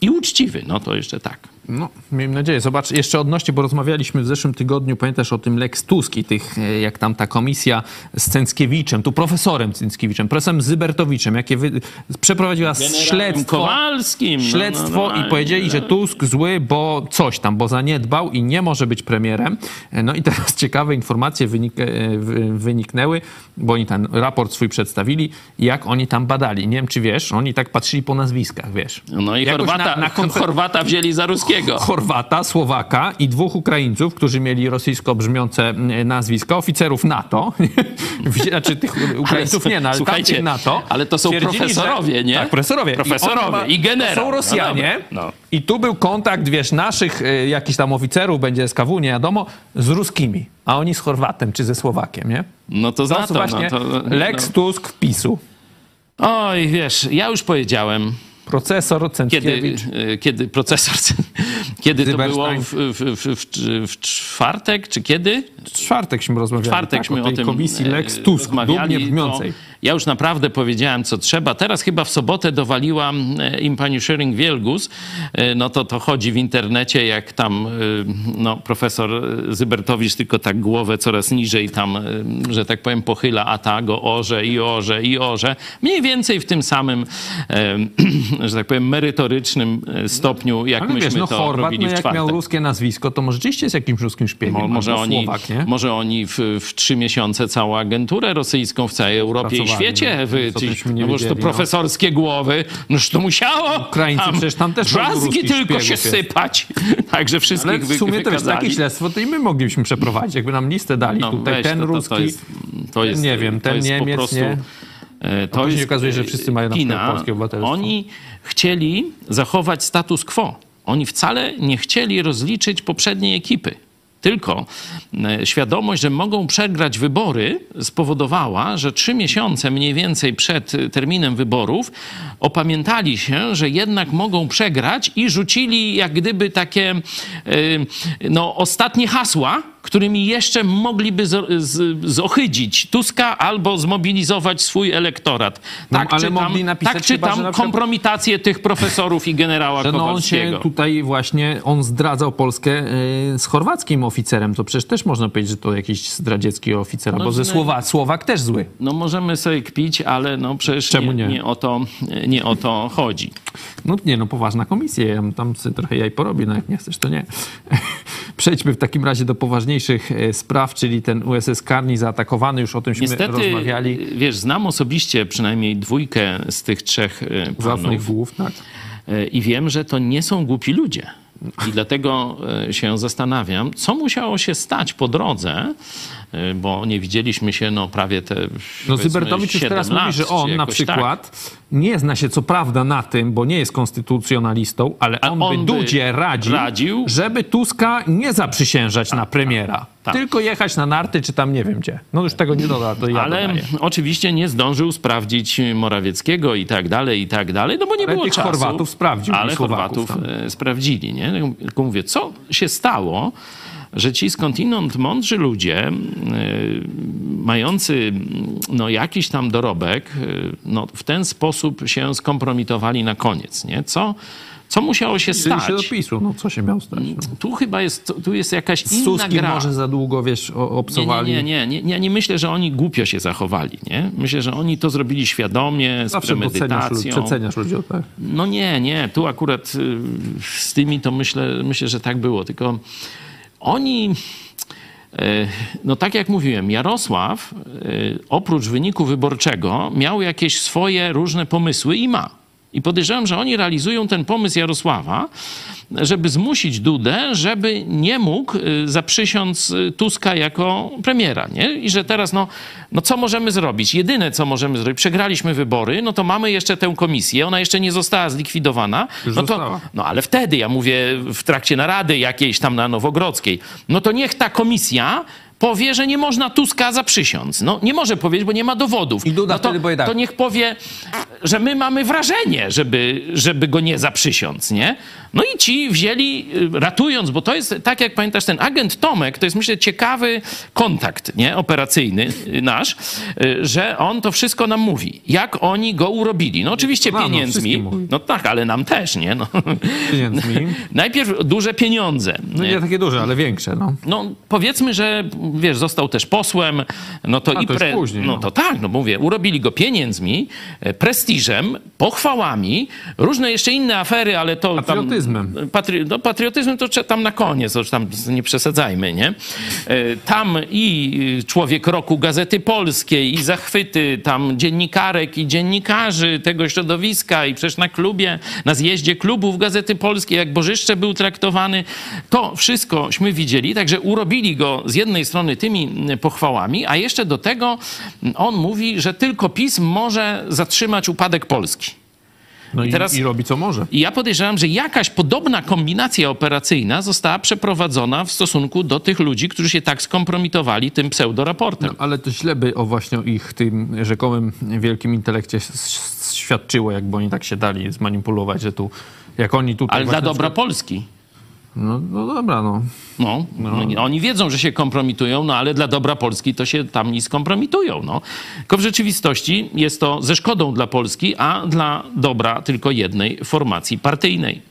I uczciwy, no to jeszcze tak. No, miejmy nadzieję. Zobacz, jeszcze odnośnie, bo rozmawialiśmy w zeszłym tygodniu, pamiętasz o tym Lex Tusk i tych, e, jak tam ta komisja z Cęckiewiczem, tu profesorem Cęckiewiczem, profesorem Zybertowiczem, jakie wy, przeprowadziła śledztwo. Kowalskim. no, Śledztwo no, i powiedzieli, że Tusk zły, bo coś tam, bo zaniedbał i nie może być premierem. No i teraz ciekawe informacje wynik, e, wy- wyniknęły, bo oni ten raport swój przedstawili, jak oni tam badali. Nie wiem, czy wiesz, oni tak patrzyli po nazwiskach, wiesz. No i Jakoś Chorwata, na- na konfer- Chorwata wzięli za ruskiego Chorwata, Słowaka i dwóch Ukraińców, którzy mieli rosyjsko brzmiące mm, nazwiska, oficerów NATO. znaczy tych Ukraińców nie, no, ale Słuchajcie, NATO. ale to są profesorowie, że, nie? Tak, profesorowie. Profesorowie ma- i generał. Są No Rosjanie. dobra, no. I tu był kontakt, wiesz, naszych y, jakichś tam oficerów, będzie SKW, nie wiadomo, z ruskimi. A oni z Chorwatem czy ze Słowakiem, nie? No to To za to, właśnie no to... Lex no. Tusk PiSu. Oj, wiesz, ja już powiedziałem, Procesor kiedy, Cęckiewicz. e, kiedy procesor, kiedy to było w, w, w, w, czwartek, czy kiedy? W czwartekśmy rozmawiali. czwartekśmy tak, o o tej tym komisji e, Lex Tusk, dumnie brzmiącej. to Ja już naprawdę powiedziałem, co trzeba. Teraz chyba w sobotę dowaliła e, im pani Schering-Wielgus. E, No to to chodzi w internecie, jak tam e, no, profesor Zybertowicz tylko tak głowę coraz niżej tam, że tak powiem, pochyla, a ta go orze i orze i orze. Mniej więcej w tym samym, że tak powiem, merytorycznym stopniu, jak Ale myśmy wiesz, no to Chorvat, robili no w jak czwartek. miał ruskie nazwisko, to może rzeczywiście jest jakimś ruskim szpiegiem. Mo, może, oni, Słowak, nie? może oni w, w trzy miesiące całą agenturę rosyjską w całej Europie świecie wy, ci, no, to no. profesorskie głowy, noż to musiało Ukraińcy przecież tam też drzazgi tylko się jest. sypać. Także wszystkich Ale w sumie wy, to wiesz, takie śledztwo to i my moglibyśmy przeprowadzić, jakby nam listę dali. No, Tutaj weź, ten to, to, ruski, to jest, to jest, nie wiem, ten jest Niemiec, prostu, nie? e, To jest okazuje się, że e, wszyscy mają na przykład kpina. polskie obywatelstwo. Oni chcieli zachować status quo. Oni wcale nie chcieli rozliczyć poprzedniej ekipy. Tylko e, świadomość, że mogą przegrać wybory, spowodowała, że trzy miesiące mniej więcej przed terminem wyborów opamiętali się, że jednak mogą przegrać i rzucili jak gdyby takie e, no, ostatnie hasła, którymi jeszcze mogliby z, z, zohydzić Tuska albo zmobilizować swój elektorat. No, Tak ale czytam, mogli napisać tak chyba, czytam że na przykład- kompromitację tych profesorów i generała że no on się tutaj właśnie, on zdradzał Polskę y, z chorwackim oficerem, to przecież też można powiedzieć, że to jakiś zdradziecki oficer, No, bo ze no- Słowa, Słowak też zły. No możemy sobie kpić, ale no przecież nie, nie? nie? o to, nie o to chodzi. No nie, no poważna komisja, ja tam sobie trochę jaj porobię, no jak nie chcesz, to nie. Przejdźmy w takim razie do poważniejszych e, spraw, czyli ten USS Karni zaatakowany, już o tymśmy Niestety, rozmawiali. wiesz, znam osobiście przynajmniej dwójkę z tych trzech e, Zacnych panów głów, tak. e, i wiem, że to nie są głupi ludzie. I dlatego się zastanawiam, co musiało się stać po drodze, bo nie widzieliśmy się no prawie te No Zybertowicz już teraz lat, mówi, że on na tak. przykład nie zna się co prawda na tym, bo nie jest konstytucjonalistą, ale on, on by Dudzie radził, radził? żeby Tuska nie zaprzysiężać na premiera, tak. tylko jechać na narty, czy tam nie wiem gdzie. No już tego nie doda, to ja Ale dodaję. oczywiście nie zdążył sprawdzić Morawieckiego i tak dalej, i tak dalej, no bo nie Ale było tych czasu. Chorwatów sprawdził Ale Chorwatów tam. e, sprawdzili, nie? Tylko mówię, co się stało, że ci skądinąd mądrzy ludzie, e, mający no, jakiś tam dorobek, e, no, w ten sposób się skompromitowali na koniec, nie? Co, co musiało się Czyli stać? się dopisu, no co się miał stać? No. Tu chyba jest, tu jest jakaś inna Suskim gra. może za długo, wiesz, o- obsowali. Nie, nie, nie, nie, nie, nie myślę, że oni głupio się zachowali, nie? Myślę, że oni to zrobili świadomie, z Zawsze premedytacją. przeceniasz ludzi, tak. No nie, nie, tu akurat y, z tymi to myślę, myślę, że tak było, tylko oni... y, No tak jak mówiłem, Jarosław y, oprócz wyniku wyborczego miał jakieś swoje różne pomysły i ma. I podejrzewam, że oni realizują ten pomysł Jarosława, żeby zmusić Dudę, żeby nie mógł y, zaprzysiąc y, Tuska jako premiera. Nie? I że teraz, no, no co możemy zrobić? Jedyne, co możemy zrobić, przegraliśmy wybory, no to mamy jeszcze tę komisję, ona jeszcze nie została zlikwidowana. Już no, to, została. no ale wtedy, ja mówię w trakcie narady jakiejś tam na Nowogrodzkiej, no to niech ta komisja powie, że nie można Tuska zaprzysiąc. No nie może powiedzieć, bo nie ma dowodów. I Duda no to, wtedy powie tak. to niech powie, że my mamy wrażenie, żeby, żeby go nie zaprzysiąc, nie? No i ci wzięli, y, ratując, bo to jest, tak jak pamiętasz, ten agent Tomek, to jest myślę ciekawy kontakt, nie? Operacyjny y, nasz, y, że on to wszystko nam mówi. Jak oni go urobili. No oczywiście No, no, pieniędzmi. mówi. No tak, ale nam też, nie? No. Pieniędzmi. Najpierw duże pieniądze. No nie takie duże, ale większe, no. No, powiedzmy, że wiesz, został też posłem, no to A, i to już później, no no. to tak, no mówię, urobili go pieniędzmi, e, prestiżem, pochwałami, różne jeszcze inne afery, ale to... tam- Patriotyzmem. Patri no, patriotyzm to tam na koniec, to tam nie przesadzajmy, nie? E, Tam i człowiek roku Gazety Polskiej, i zachwyty tam dziennikarek i dziennikarzy tego środowiska, i przecież na klubie, na zjeździe klubów Gazety Polskiej, jak Bożyszcze był traktowany, to wszystkośmy widzieli, także urobili go z jednej strony tymi mm, pochwałami, a jeszcze do tego on mówi, że tylko PiS może zatrzymać upadek Polski. No i, teraz- i robi co może. I ja podejrzewam, że jakaś podobna kombinacja operacyjna została przeprowadzona w stosunku do tych ludzi, którzy się tak skompromitowali tym pseudoraportem. No, ale to źle by o właśnie ich tym rzekomym wielkim intelekcie świadczyło, jakby oni tak się dali zmanipulować, że tu, jak oni tutaj... Ale dla dobra przykład- Polski. No, no dobra, no. No, no. Oni wiedzą, że się kompromitują, no ale dla dobra Polski to się tam nie skompromitują. No. Tylko w rzeczywistości jest to ze szkodą dla Polski, a dla dobra tylko jednej formacji partyjnej.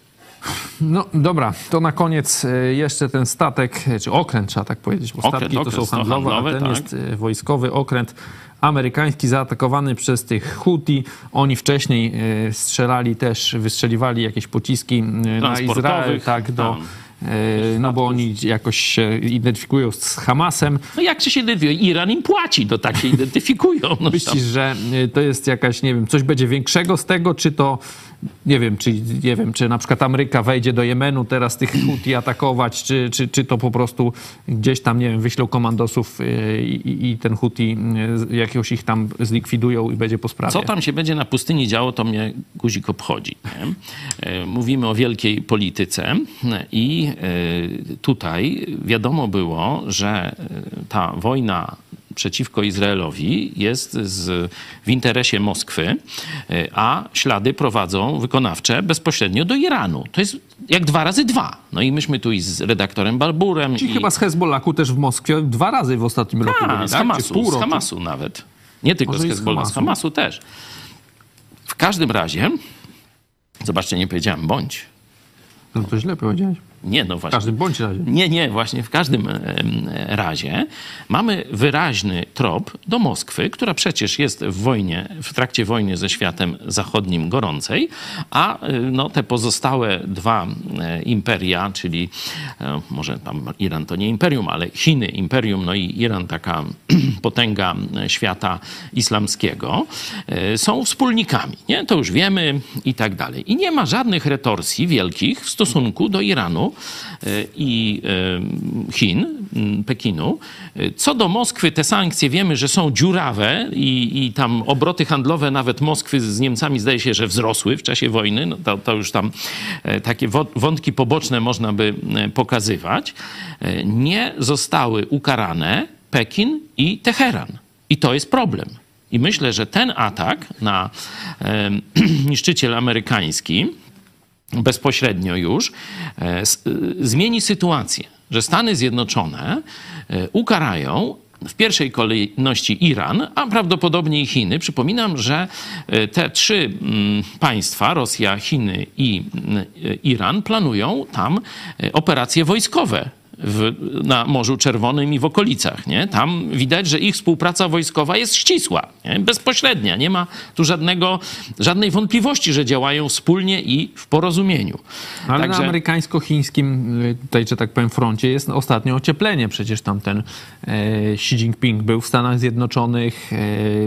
No dobra, to na koniec e, jeszcze ten statek, czy okręt trzeba tak powiedzieć, bo Okręt, statki to okręt, są to handlowe, handlowe, a ten tak. jest e, wojskowy okręt amerykański zaatakowany przez tych Houthi. Oni wcześniej e, strzelali też, wystrzeliwali jakieś pociski e, na Izrael, tak, do... tam. e, No bo oni jakoś się identyfikują z Hamasem. No jak się identyfikuje? Iran im płaci, to tak się identyfikują. No. Myślisz, że to jest jakaś, nie wiem, coś będzie większego z tego, czy to, nie wiem, czy, nie wiem, czy na przykład Ameryka wejdzie do Jemenu teraz tych Houthi atakować, czy, czy, czy to po prostu gdzieś tam, nie wiem, wyślą komandosów y, i, i ten Houthi y, jakiegoś ich tam zlikwidują i będzie po sprawie. Co tam się będzie na pustyni działo, to mnie guzik obchodzi. Nie? E, Mówimy o wielkiej polityce i tutaj wiadomo było, że ta wojna przeciwko Izraelowi jest z, w interesie Moskwy, e, a ślady prowadzą wykonawcze bezpośrednio do Iranu. To jest jak dwa razy dwa. No i myśmy tu i z redaktorem Barburem Czyli i chyba z Hezbollaku też w Moskwie dwa razy w ostatnim roku a, byli, z tak? Hamasu, z? Hamasu nawet. Nie tylko Może z z Hezbollah, z Hamasu. Hamasu też. W każdym razie, zobaczcie, nie powiedziałem bądź. No to źle powiedziałeś. Nie, no W właśnie. każdym bądź razie. Nie, nie, właśnie w każdym razie mamy wyraźny trop do Moskwy, która przecież jest w wojnie, w trakcie wojny ze światem zachodnim gorącej, a y, no, te pozostałe dwa e, imperia, czyli e, może tam Iran to nie imperium, ale Chiny imperium, no i Iran taka potęga świata islamskiego, e, są wspólnikami, nie? To już wiemy i tak dalej. I nie ma żadnych retorsji wielkich w stosunku do Iranu e, i e, Chin, m, Pekinu. Co do Moskwy, te sankcje wiemy, że są dziurawe i, i tam obroty handlowe nawet Moskwy z Niemcami zdaje się, że wzrosły w czasie wojny. No to, to już tam e, takie wątki poboczne można by e, pokazywać. E, Nie zostały ukarane Pekin i Teheran. I to jest problem. I myślę, że ten atak na niszczyciel amerykański, bezpośrednio już, e, e, zmieni sytuację, że Stany Zjednoczone e, ukarają w pierwszej kolejności Iran, a prawdopodobnie i Chiny. Przypominam, że te trzy mm, państwa, Rosja, Chiny i Iran, planują tam operacje wojskowe w, na Morzu Czerwonym i w okolicach. Nie? Tam widać, że ich współpraca wojskowa jest ścisła, nie? bezpośrednia. Nie ma tu żadnego, żadnej wątpliwości, że działają wspólnie i w porozumieniu. Ale Także- na amerykańsko-chińskim, y, tutaj, że tak powiem, froncie jest ostatnio ocieplenie. Przecież tam ten e, Xi Jinping był w Stanach Zjednoczonych. E,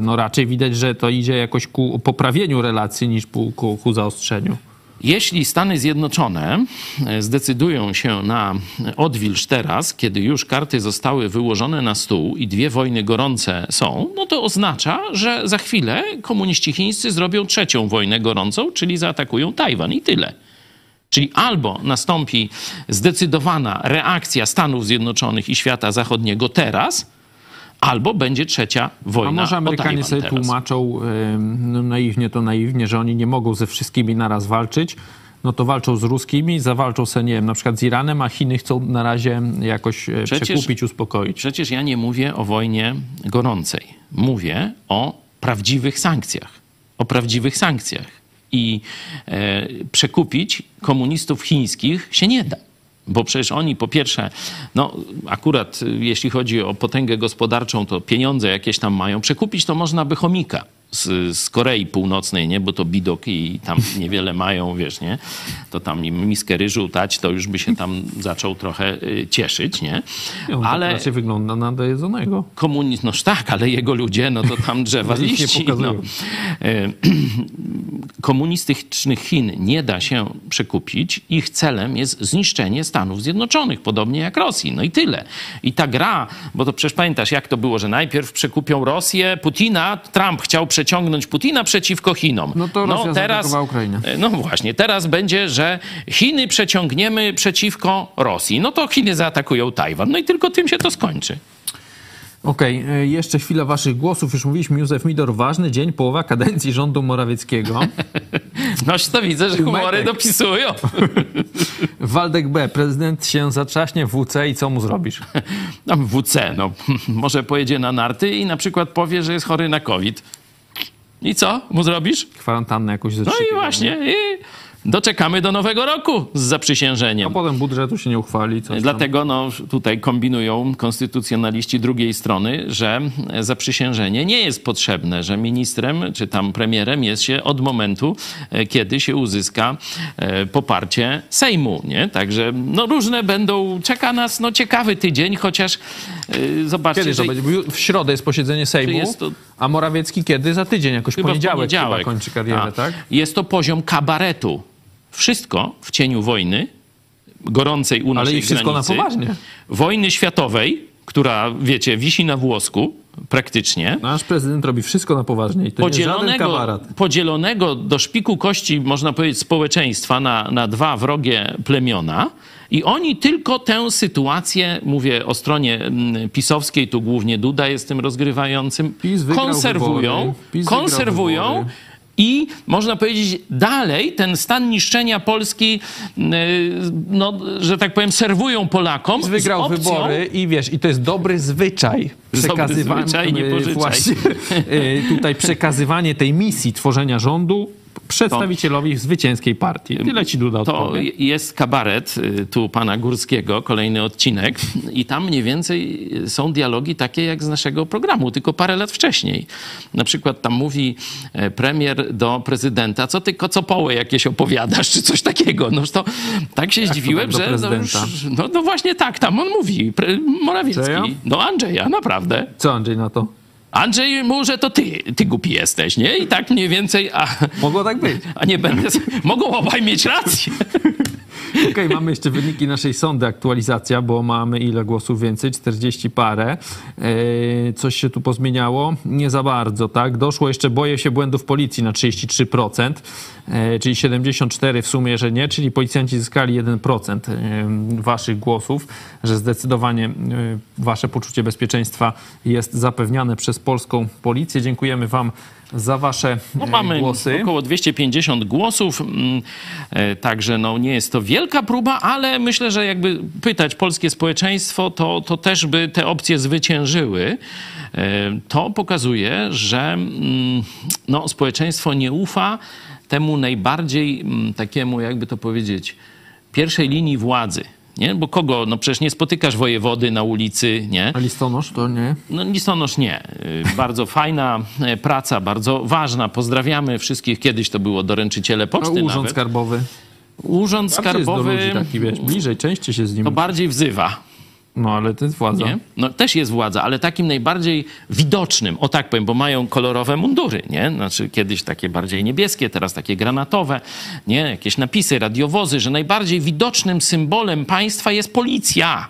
no raczej widać, że to idzie jakoś ku poprawieniu relacji niż ku, ku, ku zaostrzeniu. Jeśli Stany Zjednoczone e, zdecydują się na odwilż teraz, kiedy już karty zostały wyłożone na stół i dwie wojny gorące są, no to oznacza, że za chwilę komuniści chińscy zrobią trzecią wojnę gorącą, czyli zaatakują Tajwan i tyle. Czyli albo nastąpi zdecydowana reakcja Stanów Zjednoczonych i świata zachodniego teraz, albo będzie trzecia wojna A może Amerykanie sobie teraz. tłumaczą, no naiwnie to naiwnie, że oni nie mogą ze wszystkimi naraz walczyć, no to walczą z ruskimi, zawalczą sobie, nie wiem, na przykład z Iranem, a Chiny chcą na razie jakoś e, Przecież- przekupić, uspokoić. Przecież ja nie mówię o wojnie gorącej. Mówię o prawdziwych sankcjach. O prawdziwych sankcjach. I e, przekupić komunistów chińskich się nie da. Bo przecież oni po pierwsze, no akurat y, jeśli chodzi o potęgę gospodarczą, to pieniądze jakieś tam mają. Przekupić to można by chomika z, z Korei Północnej, nie? Bo to bidok i tam niewiele mają, wiesz, nie? To tam im miskę ryżu dać, to już by się tam zaczął trochę y, cieszyć, nie? On ale tak wygląda na dojedzonego. Komunizm, no tak, ale jego ludzie, no to tam drzewa liści. No. Y, Komunistycznych Chin nie da się przekupić. Ich celem jest zniszczenie Stanów Zjednoczonych, podobnie jak Rosji. No i tyle. I ta gra, bo to przecież pamiętasz, jak to było, że najpierw przekupią Rosję, Putina, Trump chciał przeciągnąć Putina przeciwko Chinom. No to Rosja zaatakowała Ukrainę. No właśnie, teraz będzie, że Chiny przeciągniemy przeciwko Rosji. No to Chiny zaatakują Tajwan. No i tylko tym się to skończy. Okej, okay, jeszcze chwila waszych głosów. Już mówiliśmy, Józef Midor, ważny dzień, połowa kadencji rządu Morawieckiego. No to widzę, że humory dopisują. Waldek B, prezydent się zatrzaśnie w WC i co mu zrobisz? No, WC, no może pojedzie na narty i na przykład powie, że jest chory na COVID. I co mu zrobisz? Kwarantannę jakąś ze No i właśnie. I doczekamy do nowego roku z zaprzysiężeniem. A potem budżetu się nie uchwali. Dlatego no, tutaj kombinują konstytucjonaliści drugiej strony, że zaprzysiężenie nie jest potrzebne, że ministrem czy tam premierem jest się od momentu, e, kiedy się uzyska e, poparcie Sejmu. Nie? Także no, różne będą, czeka nas no, ciekawy tydzień, chociaż zobaczcie, Kiedy to będzie? W środę jest posiedzenie Sejmu, to- a Morawiecki kiedy? Za tydzień, jakoś Chyba poniedziałek, poniedziałek. chyba kończy karierę, tak? Jest to poziom kabaretu. Wszystko w cieniu wojny, gorącej u naszej i wszystko na granicy, poważnie. Wojny światowej, która, wiecie, wisi na włosku praktycznie. Nasz prezydent robi wszystko na poważnie i to nie Podzielonego, kabaret. podzielonego do szpiku kości, można powiedzieć, społeczeństwa na, na dwa wrogie plemiona. I oni tylko tę sytuację, mówię o stronie mm, pisowskiej, tu głównie Duda jest tym rozgrywającym, PiS konserwują. PiS konserwują i można powiedzieć dalej ten stan niszczenia Polski, yy, no, że tak powiem, serwują Polakom. z Wygrał opcją, wybory i wiesz, i to jest dobry zwyczaj. Dobry Przekazywanie, zwyczaj, nie y, pożyczaj. właśnie, y, tutaj przekazywanie tej misji tworzenia rządu przedstawicielowi zwycięskiej partii. Tyle ci Duda To odpowie. jest kabaret y, tu pana Górskiego, kolejny odcinek i tam mniej więcej są dialogi takie jak z naszego programu, tylko parę lat wcześniej. Na przykład tam mówi e, premier do prezydenta, co ty kocopoły jakieś opowiadasz, czy coś takiego. No to tak się zdziwiłem, tak że no, już, no, no właśnie tak, tam on mówi, pre, Morawiecki. Andrzeja? No Andrzeja, naprawdę. Co Andrzej na to? Andrzej, może to ty, ty głupi jesteś, nie? I tak mniej więcej, a, Mogło tak być. a nie będę... Mogą obaj mieć rację. Okej, mamy jeszcze wyniki naszej sądy, aktualizacja, bo mamy ile głosów więcej? 40 parę. Eee, coś się tu pozmieniało? Nie za bardzo, tak? Doszło jeszcze, boję się błędów policji na 33%, eee, czyli 74 w sumie, że nie, czyli policjanci zyskali 1% eee, waszych głosów, że zdecydowanie eee, wasze poczucie bezpieczeństwa jest zapewniane przez polską policję. Dziękujemy wam za wasze No, mamy głosy. około 250 głosów, mm, e, także no, nie jest to wielka próba, ale myślę, że jakby pytać polskie społeczeństwo, to, to też by te opcje zwyciężyły. E, To pokazuje, że mm, no, społeczeństwo nie ufa temu najbardziej mm, takiemu, jakby to powiedzieć, pierwszej linii władzy. Nie? Bo kogo? No przecież nie spotykasz wojewody na ulicy, nie? A listonosz to nie? No listonosz nie. Y, Bardzo fajna e, praca, bardzo ważna. Pozdrawiamy wszystkich. Kiedyś to było doręczyciele A poczty urząd nawet. skarbowy? Urząd Bardziej jest do skarbowy ludzi taki, wiesz, bliżej, częściej się z nim... to bardziej wzywa. No, ale to jest władza. Nie? No, też jest władza, ale takim najbardziej widocznym, o tak powiem, bo mają kolorowe mundury, nie? Znaczy kiedyś takie bardziej niebieskie, teraz takie granatowe, nie? Jakieś napisy, radiowozy, że najbardziej widocznym symbolem państwa jest policja.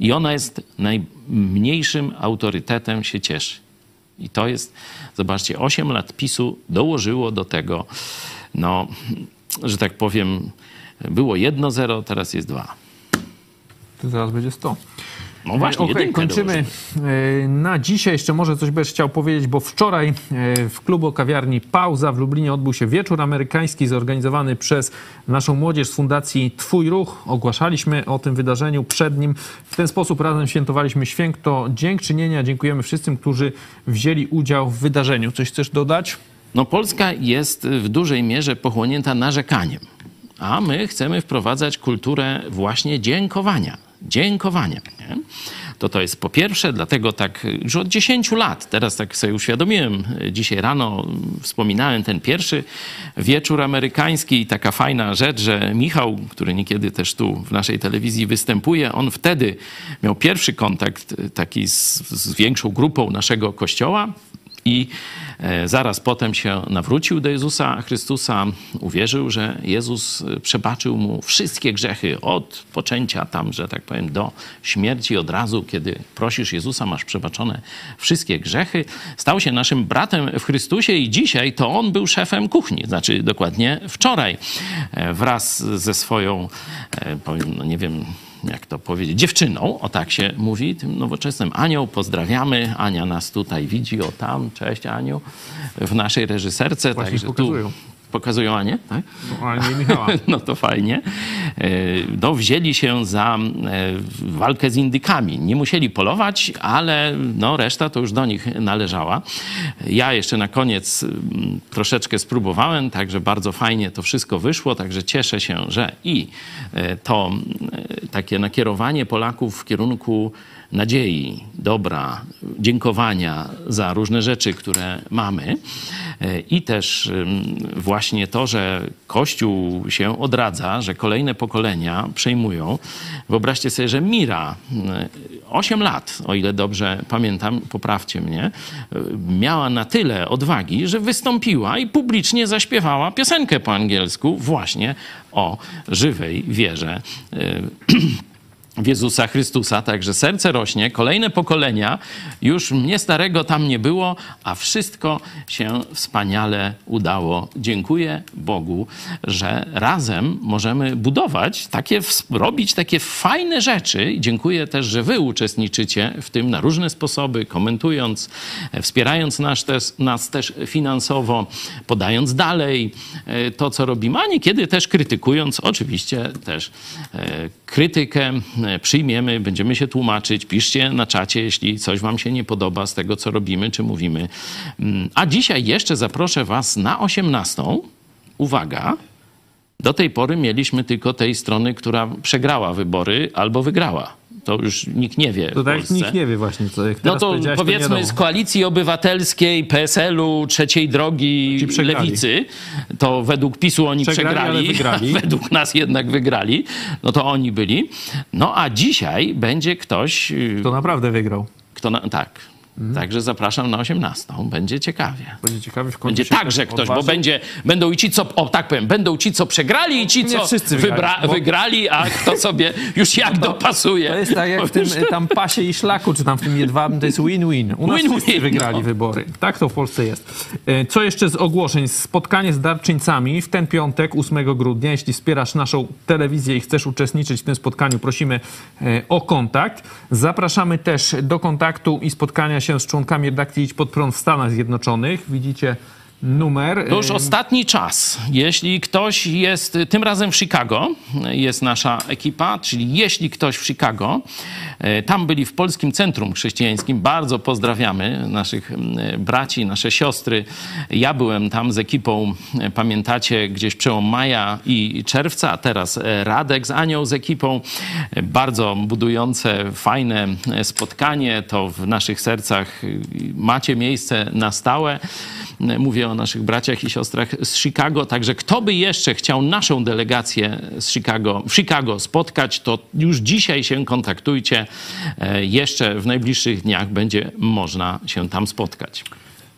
I ona jest najmniejszym autorytetem, się cieszy. I to jest, zobaczcie, 8 lat PiSu dołożyło do tego, no, że tak powiem, było 1-0, teraz jest 2. Zaraz będzie 100. No właśnie, jedynkę kończymy e, na dzisiaj. Jeszcze może coś będziesz chciał powiedzieć, bo wczoraj e, w klubu kawiarni Pauza w Lublinie odbył się wieczór amerykański zorganizowany przez naszą młodzież z Fundacji Twój Ruch. Ogłaszaliśmy o tym wydarzeniu przed nim. W ten sposób razem świętowaliśmy święto dziękczynienia. Dziękujemy wszystkim, którzy wzięli udział w wydarzeniu. Coś chcesz dodać? No Polska jest w dużej mierze pochłonięta narzekaniem. a my chcemy wprowadzać kulturę właśnie dziękowania. Dziękowania. Nie? To to jest po pierwsze, dlatego tak już od 10 lat, teraz tak sobie uświadomiłem, dzisiaj rano wspominałem ten pierwszy wieczór amerykański i taka fajna rzecz, że Michał, który niekiedy też tu w naszej telewizji występuje, on wtedy miał pierwszy kontakt taki z, z większą grupą naszego kościoła i e, zaraz potem się nawrócił do Jezusa Chrystusa, uwierzył, że Jezus przebaczył mu wszystkie grzechy od poczęcia tam, że tak powiem, do śmierci od razu, kiedy prosisz Jezusa, masz przebaczone wszystkie grzechy. Stał się naszym bratem w Chrystusie i dzisiaj to on był szefem kuchni, znaczy dokładnie wczoraj e, wraz ze swoją, e, powiem, no nie wiem, jak to powiedzieć, dziewczyną, o tak się mówi, tym nowoczesnym. Anioł, pozdrawiamy. Ania nas tutaj widzi, o tam, cześć Aniu, w naszej reżyserce. Właśnie Także tu pokazują Anię, tak? No, Michała. No to fajnie. E, No, wzięli się za e, walkę z indykami. Nie musieli polować, ale no, reszta to już do nich należała. Ja jeszcze na koniec mm, troszeczkę spróbowałem, także bardzo fajnie to wszystko wyszło, także cieszę się, że i e, to takie nakierowanie Polaków w kierunku nadziei, dobra, dziękowania za różne rzeczy, które mamy. E, I też właśnie to, że Kościół się odradza, że kolejne pokolenia przejmują. Wyobraźcie sobie, że Mira, y, 8 lat, o ile dobrze pamiętam, poprawcie mnie, y, miała na tyle odwagi, że wystąpiła i publicznie zaśpiewała piosenkę po angielsku właśnie o żywej wierze. w Jezusa Chrystusa, także serce rośnie, kolejne pokolenia, już mnie starego tam nie było, a wszystko się wspaniale udało. Dziękuję Bogu, że razem możemy budować, takie, robić takie fajne rzeczy. Dziękuję też, że wy uczestniczycie w tym na różne sposoby, komentując, e, wspierając nas też, nas też finansowo, podając dalej e, to, co robimy, a niekiedy też krytykując, oczywiście też e, krytykę przyjmiemy, będziemy się tłumaczyć, piszcie na czacie, jeśli coś wam się nie podoba z tego, co robimy, czy mówimy. Mm, A dzisiaj jeszcze zaproszę was na 18. Uwaga, do tej pory mieliśmy tylko tej strony, która przegrała wybory albo wygrała. To już nikt nie wie. To tak nikt nie wie właśnie, co jak No to powiedzmy wiadomo. z Koalicji Obywatelskiej, PSL-u, Trzeciej Drogi. Lewicy, to według PiSu oni Przegrali, przegrali, wygrali. według nas jednak wygrali, no to oni byli. No a dzisiaj będzie ktoś, y, To naprawdę wygrał. kto na, tak. Mhm. Także zapraszam na 18. Będzie ciekawie. Będzie ciekawie w końcu Będzie także ktoś, bo odważył. będzie, będą i ci, co, o tak powiem, będą ci, co przegrali i ci, Nie co wybra- bo- wygrali, a kto sobie już jak dopasuje. To jest tak jak w tym tam pasie i szlaku, czy tam w tym jedwabnym, to jest win-win. U nas Win-win, wszyscy wygrali no. wybory. Tak to w Polsce jest. Y, Co jeszcze z ogłoszeń? Spotkanie z darczyńcami w ten piątek, 8 grudnia. Jeśli wspierasz naszą telewizję i chcesz uczestniczyć w tym spotkaniu, prosimy y, o kontakt. Zapraszamy też do kontaktu i spotkania się z członkami redakcji Idź Pod Prąd w Stanach Zjednoczonych. Widzicie numer. To już Y, ostatni czas. Jeśli ktoś jest, tym razem w Chicago, jest nasza ekipa, czyli jeśli ktoś w Chicago, e, tam byli w Polskim Centrum Chrześcijańskim, bardzo pozdrawiamy naszych mm, braci, nasze siostry. Ja byłem tam z ekipą, e, pamiętacie, gdzieś przełom maja i czerwca, a teraz Radek z Anią z ekipą. Bardzo budujące, fajne spotkanie. To w naszych sercach y, macie miejsce na stałe. Mówię o naszych braciach i siostrach z Chicago. Także kto by jeszcze chciał naszą delegację z Chicago, w Chicago spotkać, to już dzisiaj się kontaktujcie. E, Jeszcze w najbliższych dniach będzie można się tam spotkać.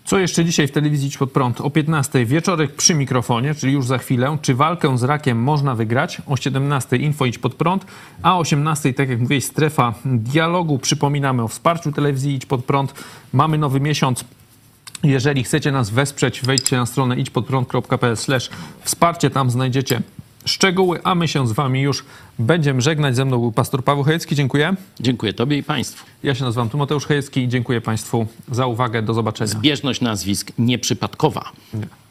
Co jeszcze dzisiaj w telewizji Idź Pod Prąd? O 15 wieczorek przy mikrofonie, czyli już za chwilę. Czy walkę z rakiem można wygrać? O 17 info Idź Pod Prąd, a o 18 tak jak mówiłeś strefa dialogu. Przypominamy o wsparciu telewizji Idź Pod Prąd. Mamy nowy miesiąc. Jeżeli chcecie nas wesprzeć, wejdźcie na stronę idźpodprąd.pl wsparcie, tam znajdziecie szczegóły, a my się z wami już będziemy żegnać. Ze mną był pastor Paweł Chojecki, dziękuję. Dziękuję Tobie i Państwu. Ja się nazywam Tymoteusz Chojecki i dziękuję Państwu za uwagę. Do zobaczenia. Bieżność nazwisk nieprzypadkowa. Nie.